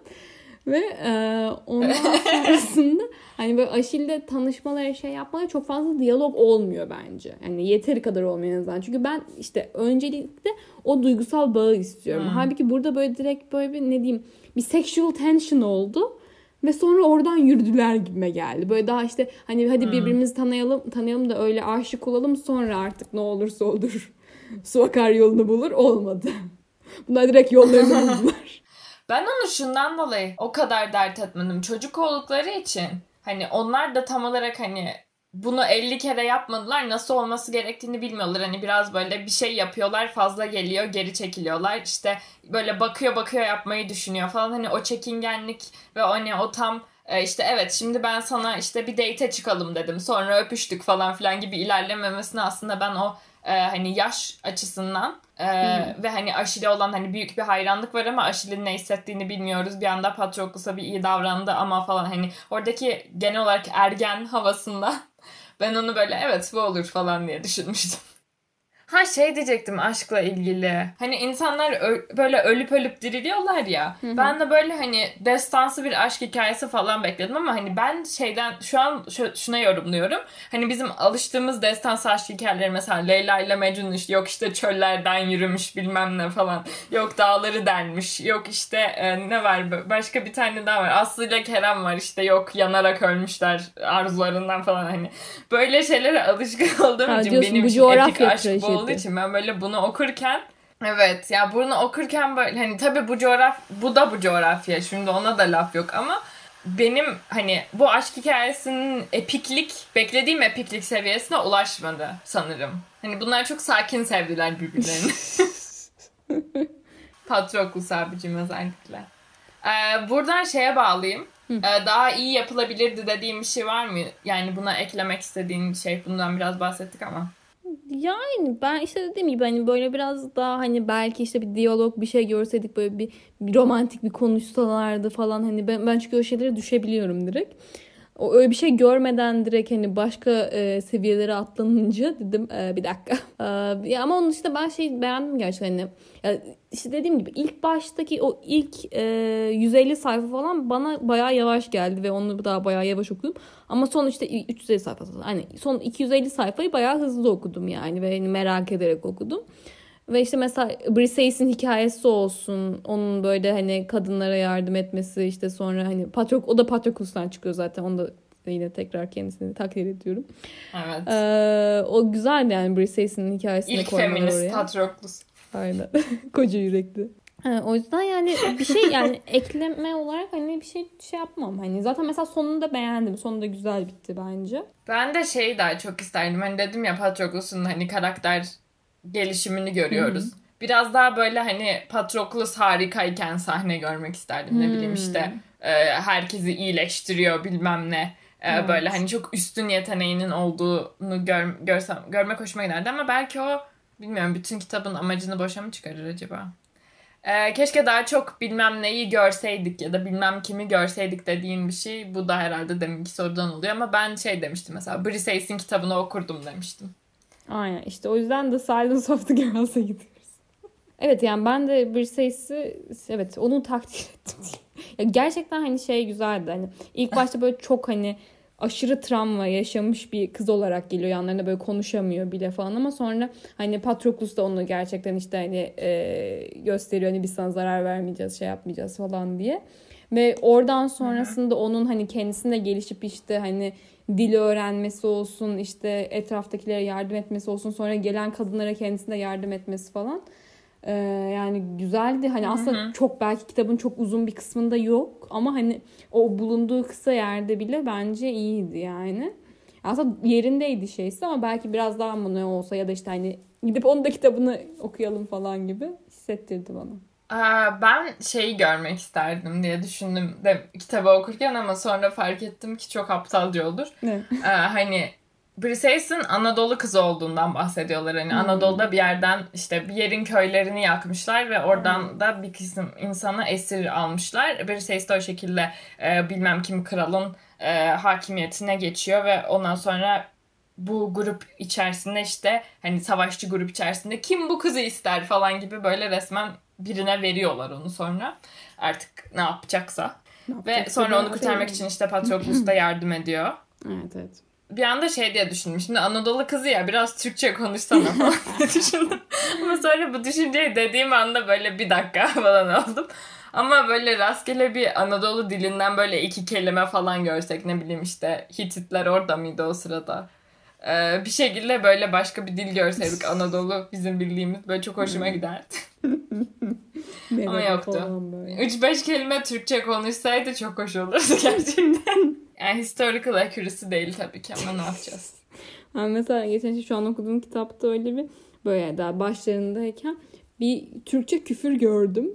Ve e, ondan sonrasında hani böyle Aşil'de tanışmaları şey yapmaları çok fazla diyalog olmuyor bence. Yani yeteri kadar olmuyor en azından. Çünkü ben işte öncelikle o duygusal bağı istiyorum. Halbuki burada böyle direkt böyle bir ne diyeyim bir sexual tension oldu. Ve sonra oradan yürüdüler gibime geldi. Böyle daha işte hani hadi birbirimizi tanıyalım tanıyalım da öyle aşık olalım sonra artık ne olursa olur. Su akar yolunu bulur olmadı. Bunlar direkt yollarını buldular. Ben onu şundan dolayı o kadar dert etmedim. Çocuk oldukları için hani onlar da tam olarak hani bunu 50 kere yapmadılar. Nasıl olması gerektiğini bilmiyorlar. Hani biraz böyle bir şey yapıyorlar fazla geliyor geri çekiliyorlar. İşte böyle bakıyor bakıyor yapmayı düşünüyor falan. Hani o çekingenlik ve o hani o tam e, işte evet şimdi ben sana işte bir date çıkalım dedim sonra öpüştük falan filan gibi ilerlememesini aslında ben o e, hani yaş açısından e, ve hani Aşil'e olan hani büyük bir hayranlık var ama Aşil'in ne hissettiğini bilmiyoruz. Bir anda Patroklus'a bir iyi davrandı ama falan hani oradaki genel olarak ergen havasında ben onu böyle evet bu olur falan diye düşünmüştüm. Ha şey diyecektim aşkla ilgili. Hani insanlar ö- böyle ölüp ölüp diriliyorlar ya. Hı hı. Ben de böyle hani destansı bir aşk hikayesi falan bekledim ama hani ben şeyden şu an şu- şuna yorumluyorum. Hani bizim alıştığımız destansı aşk hikayeleri mesela Leyla ile Mecnun işte yok işte çöllerden yürümüş bilmem ne falan. Yok dağları delmiş. Yok işte e, ne var başka bir tane daha var. Aslı ile Kerem var işte yok yanarak ölmüşler arzularından falan hani. Böyle şeylere alışkın olduğum Ha, için diyorsun, benim bu için coğrafya epik aşk bu. Olduğu için ben böyle bunu okurken Evet ya bunu okurken böyle hani tabii bu coğraf bu da bu coğrafya şimdi ona da laf yok ama benim hani bu aşk hikayesinin epiklik beklediğim epiklik seviyesine ulaşmadı sanırım. Hani bunlar çok sakin sevdiler birbirlerini. Patroklus abicim özellikle. Ee, buradan şeye bağlayayım. Ee, daha iyi yapılabilirdi dediğim bir şey var mı? Yani buna eklemek istediğin şey. Bundan biraz bahsettik ama. Yani ben işte dediğim gibi hani böyle biraz daha hani belki işte bir diyalog bir şey görseydik böyle bir, bir romantik bir konuşsalardı falan hani ben, ben çünkü o şeylere düşebiliyorum direkt. O öyle bir şey görmeden direkt hani başka e, seviyelere atlanınca dedim e, bir dakika. E, ya ama onun işte ben şey beğendim gerçekten hani. Ya işte dediğim gibi ilk baştaki o ilk e, 150 sayfa falan bana bayağı yavaş geldi ve onu daha bayağı yavaş okudum. Ama son işte 350 sayfa hani son 250 sayfayı bayağı hızlı okudum yani ve hani merak ederek okudum. Ve işte mesela Briseis'in hikayesi olsun. Onun böyle hani kadınlara yardım etmesi işte sonra hani Patrok o da Patroklus'tan çıkıyor zaten. Onu da yine tekrar kendisini takdir ediyorum. Evet. Ee, o güzel yani Briseis'in hikayesini İlk koymalar feminist oraya. Patroklus. Aynen. Koca yürekli. Ha, o yüzden yani bir şey yani ekleme olarak hani bir şey şey yapmam. Hani zaten mesela sonunu da beğendim. Sonu da güzel bitti bence. Ben de şeyi daha çok isterdim. Hani dedim ya Patroklus'un hani karakter gelişimini görüyoruz. Biraz daha böyle hani Patroklus harikayken sahne görmek isterdim. Ne bileyim işte e, herkesi iyileştiriyor bilmem ne. E, Evet. Böyle hani çok üstün yeteneğinin olduğunu gör, görsem, görmek hoşuma giderdi ama belki o bilmiyorum bütün kitabın amacını boşa mı çıkarır acaba? E, keşke daha çok bilmem neyi görseydik ya da bilmem kimi görseydik dediğin bir şey. Bu da herhalde deminki sorudan oluyor ama ben şey demiştim mesela Briseis'in kitabını okurdum demiştim. Aynen işte o yüzden de Silence of the Girls'a gidiyoruz. Evet yani ben de Briseis'i evet onu takdir ettim. ya gerçekten hani şey güzeldi hani ilk başta böyle çok hani aşırı travma yaşamış bir kız olarak geliyor yanlarında böyle konuşamıyor bile falan ama sonra hani Patroklus da onu gerçekten işte hani e, gösteriyor hani biz sana zarar vermeyeceğiz şey yapmayacağız falan diye. Ve oradan sonrasında onun hani kendisine gelişip işte hani dili öğrenmesi olsun işte etraftakilere yardım etmesi olsun sonra gelen kadınlara kendisine yardım etmesi falan. Ee, yani güzeldi. Hani aslında çok belki kitabın çok uzun bir kısmında yok ama hani o bulunduğu kısa yerde bile bence iyiydi yani. Aslında yerindeydi şeysi ama belki biraz daha mı ne olsa ya da işte hani gidip onun da kitabını okuyalım falan gibi hissettirdi bana. Aa, ben şeyi görmek isterdim diye düşündüm de kitabı okurken ama sonra fark ettim ki çok aptalca olur. Ne? Ee, hani Briseis'in Anadolu kızı olduğundan bahsediyorlar. Hani Anadolu'da bir yerden işte bir yerin köylerini yakmışlar ve oradan da bir kısım insanı esir almışlar. Briseis de o şekilde e, bilmem kim kralın e, hakimiyetine geçiyor ve ondan sonra bu grup içerisinde işte hani savaşçı grup içerisinde kim bu kızı ister falan gibi böyle resmen birine veriyorlar onu sonra. Artık ne yapacaksa. Ve yapacaksa sonra onu kurtarmak için işte Patroklus da yardım ediyor. Evet evet. Bir anda şey diye düşündüm. Şimdi Anadolu kızı ya biraz Türkçe konuşsana falan diye düşündüm. Ama sonra bu düşünceyi dediğim anda böyle bir dakika falan oldum. Ama böyle rastgele bir Anadolu dilinden böyle iki kelime falan görsek ne bileyim işte Hititler orada mıydı o sırada? Ee, bir şekilde böyle başka bir dil görseydik Anadolu bizim bildiğimiz böyle çok hoşuma giderdi. Ama yoktu. falan böyle. 3-5 kelime Türkçe konuşsaydı çok hoş olurdu gerçekten. Yani historical accuracy değil tabii ki ama ne yapacağız? Ben mesela geçen şey şu an okuduğum kitapta öyle bir böyle daha başlarındayken bir Türkçe küfür gördüm.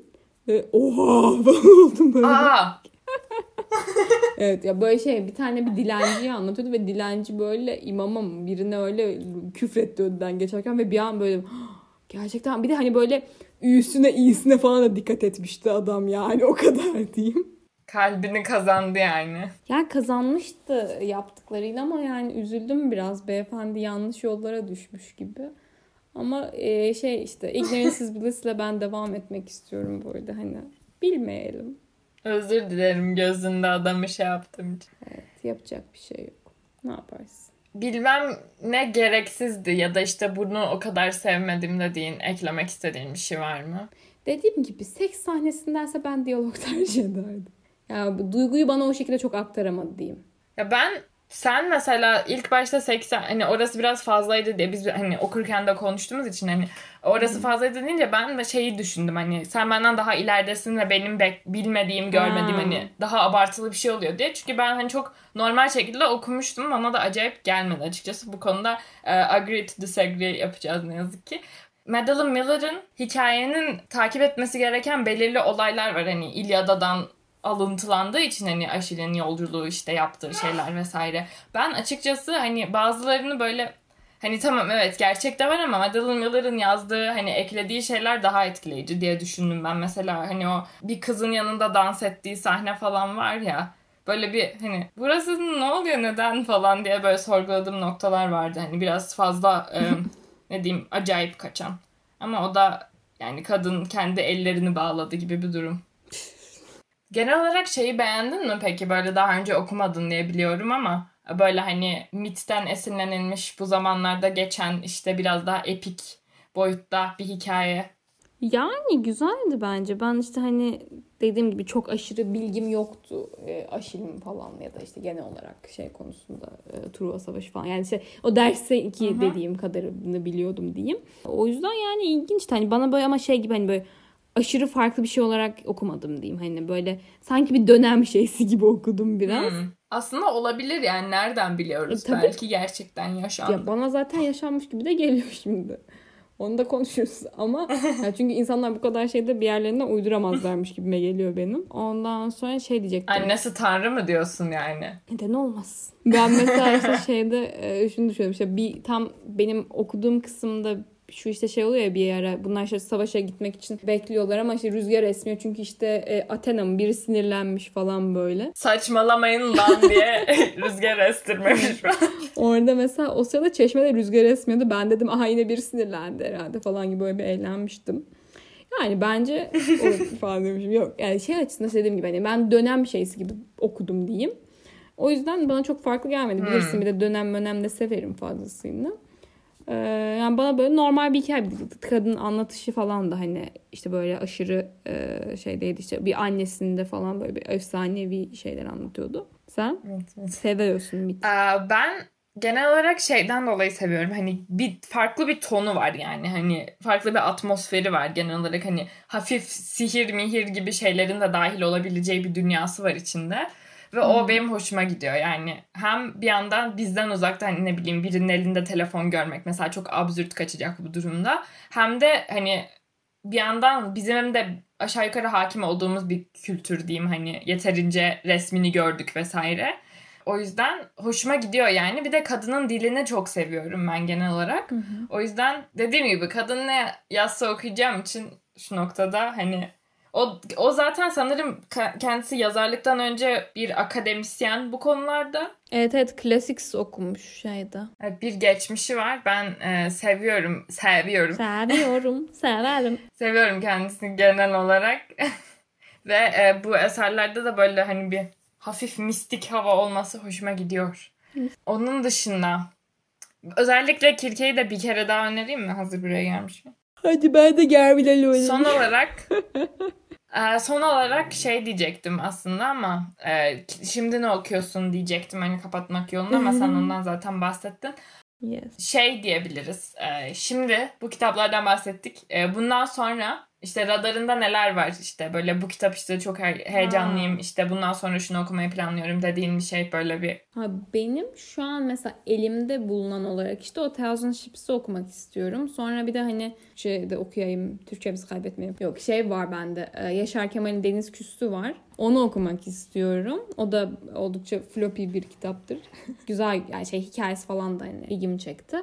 Ve oha falan oldum böyle. Aa! Evet ya böyle şey bir tane bir dilenciyi anlatıyordu ve dilenci böyle imama mı birine öyle küfretti önden geçerken ve bir an böyle gerçekten bir de hani böyle üyüsüne iyisine falan da dikkat etmişti adam yani o kadar diyeyim. Kalbini kazandı yani. Yani kazanmıştı yaptıklarıyla ama yani üzüldüm biraz beyefendi yanlış yollara düşmüş gibi. Ama e, şey işte ignorance is bliss ile ben devam etmek istiyorum böyle hani bilmeyelim. Özür dilerim gözünde adamı şey yaptığım için. Evet yapacak bir şey yok. Ne yaparsın? Bilmem ne gereksizdi ya da işte bunu o kadar sevmedim dediğin, eklemek istediğin bir şey var mı? Dediğim gibi seks sahnesindense ben diyalog tercih ederdim. Ya bu duyguyu bana o şekilde çok aktaramadı diyeyim. Ya ben sen mesela ilk başta 80 hani orası biraz fazlaydı diye biz hani okurken de konuştuğumuz için hani orası fazlaydı deyince ben de şeyi düşündüm hani sen benden daha ileridesin ve benim bek- bilmediğim görmediğim Ha. hani daha abartılı bir şey oluyor diye. Çünkü ben hani çok normal şekilde okumuştum bana da acayip gelmedi açıkçası. Bu konuda e, agree to disagree yapacağız ne yazık ki. Madeline Miller'ın hikayenin takip etmesi gereken belirli olaylar var. Hani İlyada'dan alıntılandığı için hani Aşil'in yolculuğu işte yaptığı şeyler vesaire. Ben açıkçası hani bazılarını böyle hani tamam evet gerçekte var ama Madeline Miller'ın yazdığı hani eklediği şeyler daha etkileyici diye düşündüm ben. Mesela hani o bir kızın yanında dans ettiği sahne falan var ya böyle bir hani burası ne oluyor neden falan diye böyle sorguladığım noktalar vardı. Hani biraz fazla e, ne diyeyim acayip kaçan. Ama o da yani kadın kendi ellerini bağladı gibi bir durum. Genel olarak şeyi beğendin mi peki? Böyle daha önce okumadın diye biliyorum ama böyle hani mitten esinlenilmiş bu zamanlarda geçen işte biraz daha epik boyutta bir hikaye. Yani güzeldi bence. Ben işte hani dediğim gibi çok aşırı bilgim yoktu e, aşilim falan ya da işte genel olarak şey konusunda e, Truva Savaşı falan. Yani işte o derse ki Hı hı. dediğim kadarını biliyordum diyeyim. O yüzden yani ilginçti. Hani bana böyle ama şey gibi hani böyle aşırı farklı bir şey olarak okumadım diyeyim. Hani böyle sanki bir dönem şeysi gibi okudum biraz. Hmm. Aslında olabilir yani nereden biliyoruz? E, tabii. Belki gerçekten yaşandı. Ya bana zaten yaşanmış gibi de geliyor şimdi. Onu da konuşuruz ama ya çünkü insanlar bu kadar şeyde bir yerlerinden uyduramazlarmış gibime geliyor benim. Ondan sonra şey diyecektim. Annesi tanrı mı diyorsun yani? Neden olmaz? Ben mesela işte şeyde e, şunu düşünüyorum işte bir tam benim okuduğum kısımda şu işte şey oluyor ya bir ara bunlar işte savaşa gitmek için bekliyorlar ama işte rüzgar esmiyor çünkü işte e, Athena mı biri sinirlenmiş falan böyle. Saçmalamayın lan diye rüzgar estirmemiş. Orada mesela o sırada çeşmede rüzgar esmiyordu. Ben dedim aha yine biri sinirlendi herhalde falan gibi böyle bir eğlenmiştim. Yani bence falan demişim. Yok yani şey açısından dediğim gibi hani ben dönem şeysi gibi okudum diyeyim. O yüzden bana çok farklı gelmedi. Bilirsin Hmm. bir de dönem önem de severim fazlasıyla. Ee, yani bana böyle normal bir hikaye. Kadın anlatışı falan da hani işte böyle aşırı e, şey değildi işte bir annesinde falan böyle bir efsanevi şeyler anlatıyordu. Sen seviyorsun mit. Aa, ben genel olarak şeyden dolayı seviyorum. Hani bir farklı bir tonu var yani. Hani farklı bir atmosferi var genel olarak. Hani hafif sihir mihir gibi şeylerin de dahil olabileceği bir dünyası var içinde. Ve o benim hoşuma gidiyor yani. Hem bir yandan bizden uzakta hani ne bileyim birinin elinde telefon görmek mesela çok absürt kaçacak bu durumda. Hem de hani bir yandan bizim de aşağı yukarı hakim olduğumuz bir kültür diyeyim hani yeterince resmini gördük vesaire. O yüzden hoşuma gidiyor yani. Bir de kadının dilini çok seviyorum ben genel olarak. O yüzden dediğim gibi kadın ne yazsa okuyacağım için şu noktada hani o, o zaten sanırım kendisi yazarlıktan önce bir akademisyen bu konularda. Evet evet Classics okumuş şeyde. Evet, Bir geçmişi var. Ben e, seviyorum, seviyorum. Seviyorum, severim. Seviyorum kendisini genel olarak. Ve e, bu eserlerde de böyle hani bir hafif mistik hava olması hoşuma gidiyor. Onun dışında özellikle Kirke'yi de bir kere daha önereyim mi? Hazır buraya gelmişken. Hadi ben de oynayayım. Son olarak e, son olarak şey diyecektim aslında ama e, şimdi ne okuyorsun diyecektim hani kapatmak yolunda ama sen ondan zaten bahsettin. Yes. şey diyebiliriz. Ee, şimdi bu kitaplardan bahsettik. Ee, bundan sonra işte radarında neler var işte böyle bu kitap işte çok he- heyecanlıyım işte bundan sonra şunu okumayı planlıyorum dediğin bir şey böyle bir Ha, benim şu an mesela elimde bulunan olarak işte o Thousand Ships'i okumak istiyorum. Sonra bir de hani şeyde okuyayım. Türkçemizi kaybetmeyeyim. Yok şey var bende. e, Yaşar Kemal'in Deniz Küstü var. Onu okumak istiyorum. O da oldukça floppy bir kitaptır. Güzel yani şey hikayesi falan da hani ilgimi çekti.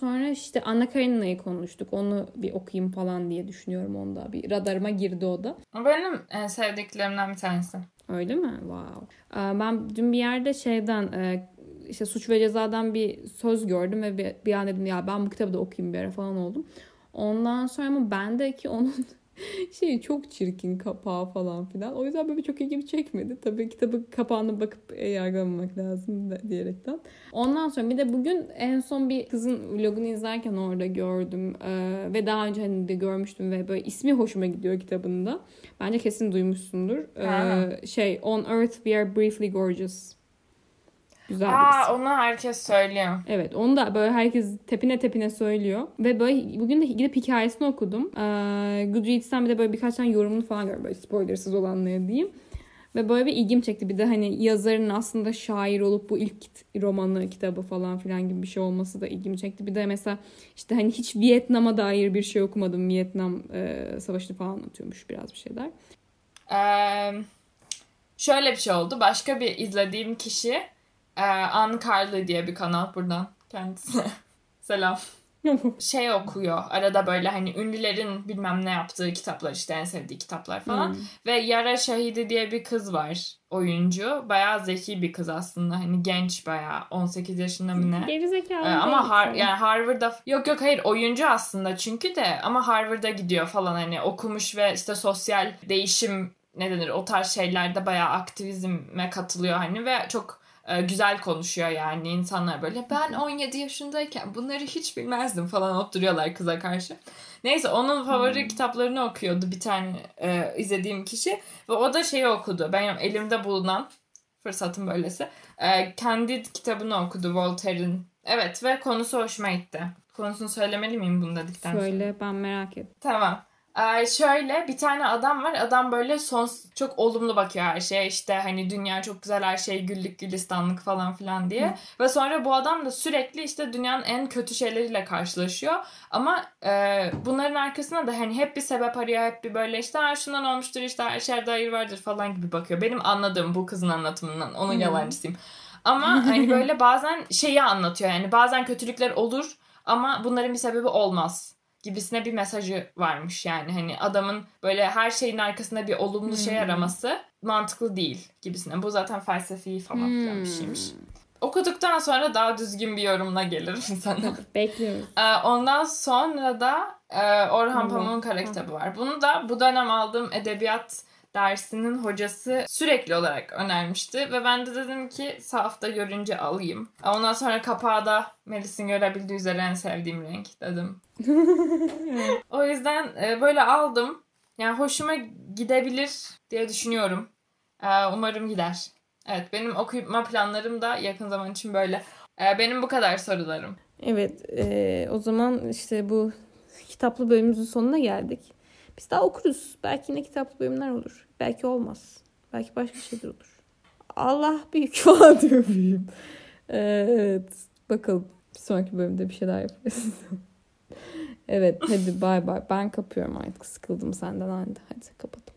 Sonra işte Anna Karenina'yı konuştuk. Onu bir okuyayım falan diye düşünüyorum onda. Bir radarıma girdi o da. Benim en sevdiklerimden bir tanesi. Öyle mi? Wow. Ee, Ben dün bir yerde şeyden e, işte suç ve cezadan bir söz gördüm ve bir, bir an dedim ya ben bu kitabı da okuyayım bir ara falan oldum. Ondan sonra ama bendeki onun şey çok çirkin kapağı falan filan. O yüzden böyle çok ilgimi çekmedi. Tabii kitabı kapağına bakıp e, yargılamamak lazım da diyerekten. Ondan sonra bir de bugün en son bir kızın vlogunu izlerken orada gördüm. Ee, ve daha önce hani de görmüştüm ve böyle ismi hoşuma gidiyor kitabında. Bence kesin duymuşsundur. Ee, şey On Earth We Are Briefly Gorgeous. Güzel Aa isim. onu herkes söylüyor. Evet onu da böyle herkes tepine tepine söylüyor. Ve böyle bugün de gidip hikayesini okudum. Ee, Goodreads'ten bir de böyle birkaç tane yorumunu falan gördüm. Böyle spoilersız olanları diyeyim. Ve böyle bir ilgim çekti. Bir de hani yazarın aslında şair olup bu ilk romanı, kitabı falan filan gibi bir şey olması da ilgimi çekti. Bir de mesela işte hani hiç Vietnam'a dair bir şey okumadım. Vietnam e, savaşını falan anlatıyormuş biraz bir şeyler. Ee, şöyle bir şey oldu. Başka bir izlediğim kişi e, Anne Carly diye bir kanal buradan kendisine. Selam. Şey okuyor. Arada böyle hani ünlülerin bilmem ne yaptığı kitaplar işte en sevdiği kitaplar falan. Hmm. Ve Yara Şahidi diye bir kız var oyuncu. Bayağı zeki bir kız aslında. Hani genç bayağı 18 yaşında mı ne? Gerizekalı Ee, ama har yani Harvard'da yok yok hayır oyuncu aslında çünkü de ama Harvard'a gidiyor falan hani okumuş ve işte sosyal değişim ne denir o tarz şeylerde bayağı aktivizme katılıyor hani ve çok güzel konuşuyor yani insanlar böyle ben 17 yaşındayken bunları hiç bilmezdim falan oturuyorlar kıza karşı. Neyse onun favori kitaplarını okuyordu bir tane e, izlediğim kişi ve o da şeyi okudu. Benim elimde bulunan fırsatım böylesi. E, Candide kitabını okudu Voltaire'in. Evet ve konusu hoşuma gitti. Konusunu söylemeli miyim bunu dedikten sonra? Söyle ben merak ettim. Tamam. Ee, şöyle bir tane adam var. Adam böyle son çok olumlu bakıyor her şeye. İşte hani dünya çok güzel her şey güllük gülistanlık falan filan diye. Ve sonra bu adam da sürekli işte dünyanın en kötü şeyleriyle karşılaşıyor. Ama e, bunların arkasına da hani hep bir sebep arıyor. Hep bir böyle işte "Ha, şundan olmuştur işte her şeyde hayır vardır falan gibi bakıyor. Benim anladığım bu kızın anlatımından. Onun Hı. yalancısıyım. Ama hani böyle bazen şeyi anlatıyor yani bazen kötülükler olur ama bunların bir sebebi olmaz gibisine bir mesajı varmış yani hani adamın böyle her şeyin arkasında bir olumlu şey Hmm. araması mantıklı değil gibisine. Bu zaten felsefi falan filan bir Hmm. şeymiş. Okuduktan sonra daha düzgün bir yorumla gelirim sana. Bekliyoruz. Ee, Ondan sonra da e, Orhan. Pamuk'un kara kitabı var. Bunu da bu dönem aldığım edebiyat dersinin hocası sürekli olarak önermişti. Ve ben de dedim ki sahafta görünce alayım. Ondan sonra kapağı da Melis'in görebildiği üzere en sevdiğim renk dedim. o yüzden e, böyle aldım. Yani hoşuma gidebilir diye düşünüyorum. Ee, umarım gider. Evet benim okuma planlarım da yakın zaman için böyle. Ee, benim bu kadar sorularım. Evet, e, o zaman işte bu kitaplı bölümümüzün sonuna geldik. Biz daha okuruz. Belki yine kitaplı bölümler olur. Belki olmaz. Belki başka şeyler olur. Allah büyük falan diyor büyüğüm. Evet, bakalım. Bir sonraki bölümde bir şeyler yaparız. evet, hadi bay bay. Ben kapıyorum artık. Sıkıldım senden. Hadi, hadi kapadım.